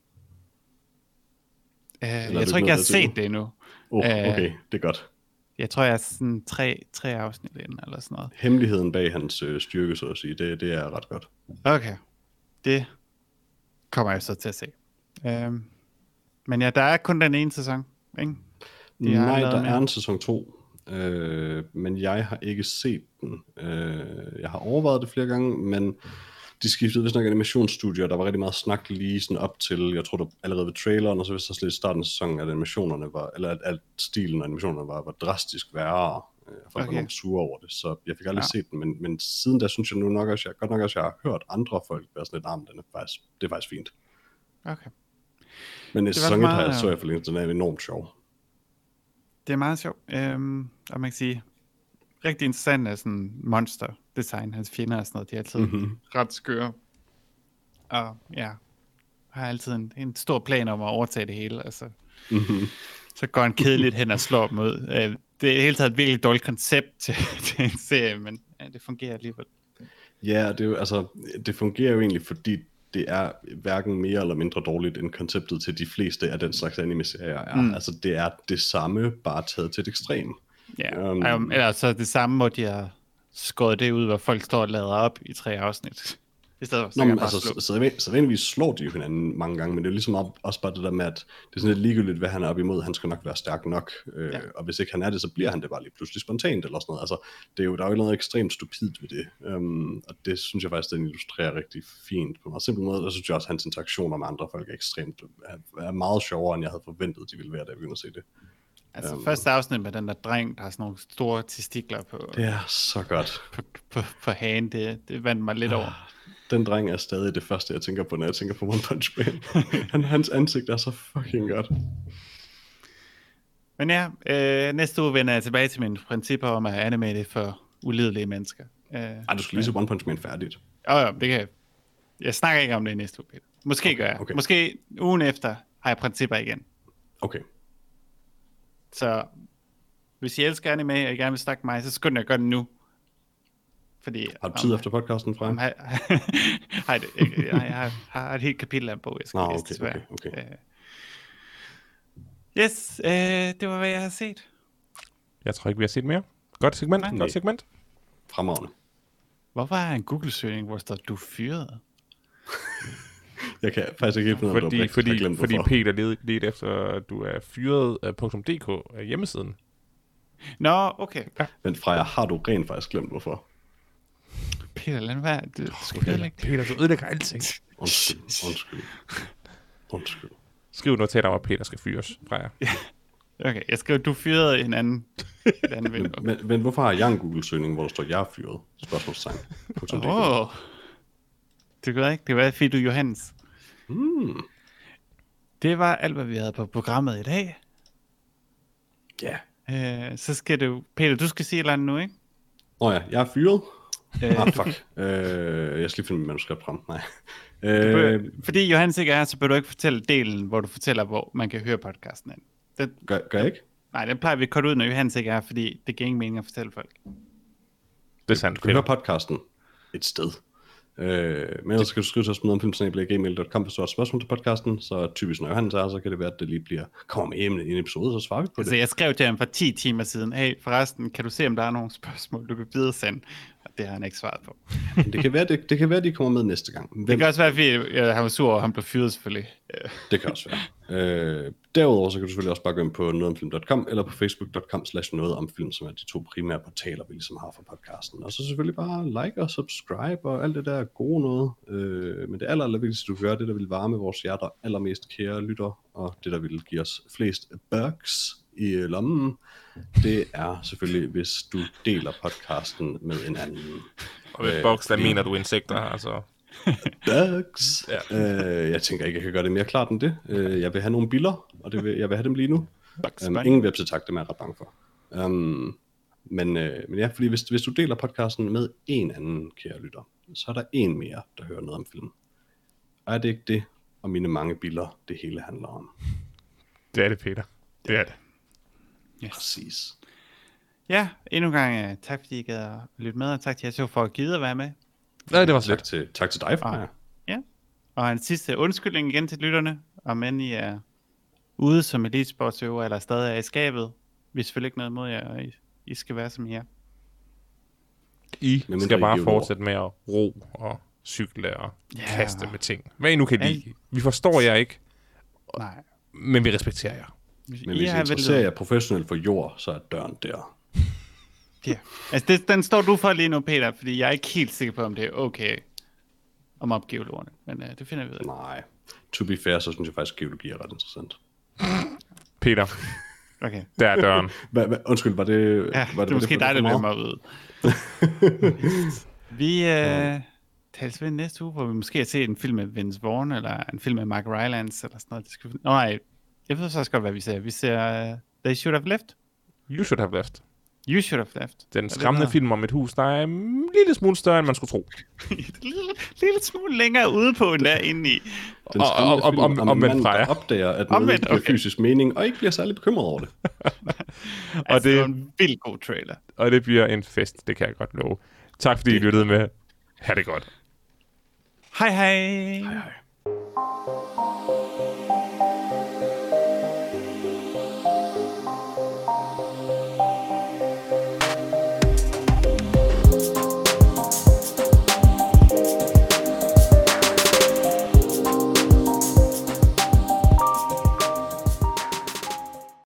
Øh, jeg tror ikke jeg har set det endnu. Oh, Øh. okay, det er godt. Jeg tror, jeg er sådan tre, tre afsnit ind, eller sådan noget. Hemmeligheden bag hans øh, styrke, så at sige, det, det er ret godt. Okay. Det kommer jeg så til at se. Øhm, men ja, der er kun den ene sæson, ikke? De Nej, der er en sæson 2, øh, men jeg har ikke set den. Øh, jeg har overvejet det flere gange, men de skiftede vist nok animationsstudier, der var rigtig meget snak lige sådan op til, jeg tror der allerede ved traileren, og så vist også lidt i starten af sæsonen, at animationerne var, eller at, at stilen og animationerne var, var drastisk værre. Øh, folk okay. Var sure over det, så jeg fik aldrig Ja. set den, men, men siden da synes jeg nu nok også, jeg, godt nok også, jeg har hørt andre folk være sådan lidt, arm, den er faktisk, det er faktisk fint. Okay. Men i var sæson 1 meget, har jeg, ja. så jeg for længe, den er enormt sjov. Det er meget sjovt. Øhm, og man kan sige, rigtig interessant er sådan monster design, hans fjender og sådan noget, de er altid Mhm. mm-hmm. ret skøre. Og ja, har altid en, en stor plan om at overtage det hele, altså. Mhm. Så går han kedeligt hen og slår dem ud. Øh, det er i det hele taget et virkelig dårligt koncept til, til en serie, men ja, det fungerer alligevel. Ja, det, er jo, altså, det fungerer jo egentlig, fordi det er hverken mere eller mindre dårligt end konceptet til de fleste af den slags anime-serier er. Mm. Altså, det er det samme, bare taget til et ekstrem. Ja, Um, um, eller så det samme, de har skåret det ud, hvor folk står og lader op i tre afsnit. I stedet for, så Nå, men altså, så, så, så vanligvis slår de jo hinanden mange gange, men det er jo ligesom op, også bare det der med, at det er sådan lidt ligegyldigt, hvad han er op imod. Han skal nok være stærk nok, øh, Ja. og hvis ikke han er det, så bliver han det bare lige pludselig spontant eller sådan noget. Altså, det er jo, der er jo noget ekstremt stupidt ved det, um, og det synes jeg faktisk, den illustrerer rigtig fint på en meget simpel måde. Og så synes jeg også, at hans interaktioner med andre folk er ekstremt, er, er meget sjovere, end jeg havde forventet, de ville være, da jeg begyndte at se det. Altså, Øhm. første afsnit med den der dreng, der har sådan nogle store testikler på, Det er så godt. på, på, på hagen, det, det vandt mig lidt over. Den dreng er stadig det første, jeg tænker på, når jeg tænker på One Punch Man. Han, hans ansigt er så fucking godt. Men ja, øh, næste uge vender jeg tilbage til mine principper om at anime det for ulidelige mennesker. Øh, Ej, du skal lige se One Punch Man færdigt. åh, ja, det kan jeg. Jeg snakker ikke om det i næste uge, Peter. Måske okay, gør jeg. okay. Måske ugen efter har jeg principper igen. Okay. Så hvis I elsker anime, og I gerne vil snakke med mig, så skynd jer at gøre det nu. Fordi Har du tid om, efter podcasten fra? om, har, det, ikke, jeg har, har et helt kapitel af en bog, jeg skal Nå, læse, okay, desværre. okay, okay. Øh, Yes, øh, det var, hvad jeg har set. Jeg tror ikke, vi har set mere. Godt segment, Nej. godt segment. Fremragende. Hvorfor er en Google-søgning, hvor der står, du fyret? Jeg kan faktisk ikke finde Fordi, hvad fordi, glemt, fordi hvorfor. Peter led lidt efter, at du er fyret af .dk af hjemmesiden. Nå, okay. Men Freja, har du rent faktisk glemt, hvorfor? Peter, lad nu være. Du skal ødelægge det. Peter, du ødelægger alting. Undskyld, undskyld. Undskyld. Skriv noget til dig, hvor Peter skal fyres fra jer. Okay, jeg skriver, du fyrede en anden, en anden ven. Men, men hvorfor har jeg en Google-søgning, hvor der står, jeg er fyret? Spørgsmålstegn. Åh. Oh. Det gør ikke. Det var fordi du er Johannes. Hmm. Det var alt, hvad vi havde på programmet i dag. Ja. Øh, så skal du... Peter, du skal sige et eller andet nu, ikke? Åh oh ja, jeg er fyret. Øh, Ah, fuck. øh, jeg skal lige finde mit manuskript frem. Nej. øh, Øh, fordi Johannes ikke er her, så bør du ikke fortælle delen, hvor du fortæller, hvor man kan høre podcasten. hen. Den, gør, gør jeg ikke? nej, den plejer vi at korte ud, når Johannes ikke er her, fordi det giver ingen mening at fortælle folk. Det er sandt, Du kan høre podcasten et sted. Øh, men ellers skal du skrive til os med filmsnabel.gmail.com, hvis du har spørgsmål til podcasten, så typisk når Johannes er, så kan det være, at det lige bliver, kommer med emne i en episode, så svarer vi på Altså, det. jeg skrev til ham for 10 timer siden, hey, forresten, kan du se, om der er nogle spørgsmål, du kan videre sende? Det har han ikke svaret på. Det kan være, det, det kan være, de kommer med næste gang. Det Hvem, kan også være, fordi øh, han var sur, og han blev fyret selvfølgelig. Det kan også være. Øh, derudover så kan du selvfølgelig også bare gå ind på nogetomfilm.com eller på facebook.com slash noget om film, som er de to primære portaler, vi ligesom har for podcasten. Og så selvfølgelig bare like og subscribe og alt det der gode noget. Øh, men det aller, aller vigtigste, du gøre, det der vil varme vores hjerter allermest kære lytter, og det der vil give os flest bucks i lommen, det er selvfølgelig, hvis du deler podcasten med en anden. Og med Øh, der mener du insekter, altså. Bugs. Ja. Øh, jeg tænker ikke, jeg kan gøre det mere klart end det. Øh, jeg vil have nogle billeder, og det vil, jeg vil have dem lige nu. Bugs Um, ingen website det er jeg ret bange for. Um, men, øh, men ja, fordi hvis, hvis du deler podcasten med en anden kære lytter, så er der en mere, der hører noget om film. Og er det ikke det, og mine mange billeder, det hele handler om? Det er det, Peter. Det er det. Præcis. Ja, endnu en gang uh, tak, fordi I gad at lytte med, og tak til jer to for at give at være med. Nej, det var så Tak til, tak til dig, Freja. Ja. Og en sidste undskyldning igen til lytterne, om end I er ude som elitesportsøver, eller stadig er i skabet. Vi er selvfølgelig ikke noget imod jer, og I, I skal være som I er. I mindre skal bare fortsætte med at ro og cykle og Ja. kaste med ting. Hvad I nu kan lide. Vi forstår jer ikke, Nej. men vi respekterer jer. Men hvis I interesserer jer professionelt for jord, så er døren der. Ja. Altså, det, den står du for lige nu, Peter, fordi jeg er ikke helt sikker på, om det er okay om opgive ordene. Men uh, det finder vi ud af. Nej. To be fair, så synes jeg faktisk, at geologi er ret interessant. Peter, Okay. der er døren. Hva, hva, undskyld, var det... Ja, var det, det var er måske for- dig, der meget? mig ud. vi øh, tales ved næste uge, hvor vi måske har set en film med Vince Vaughn, eller en film med Mark Rylance, eller sådan noget. Det skal... Nå, nej, jeg ved så også godt, hvad vi ser. Vi ser uh, They Should Have Left. You should have left. You Should Have Left. Den skræmmende film om et hus, der er en lille smule større, end man skulle tro. lille, lille smule længere ude på, end der er inde i. Den Og- skræmmende og- film om- om, om- en mand, der opdager, at noget Omvendt, okay. fysisk mening, og ikke bliver særlig bekymret over det. Altså, det... det- det var en vild god trailer. Og det bliver en fest, det kan jeg godt love. Tak fordi I lyttede med. Ha' det godt. Hej hej. Hej hej.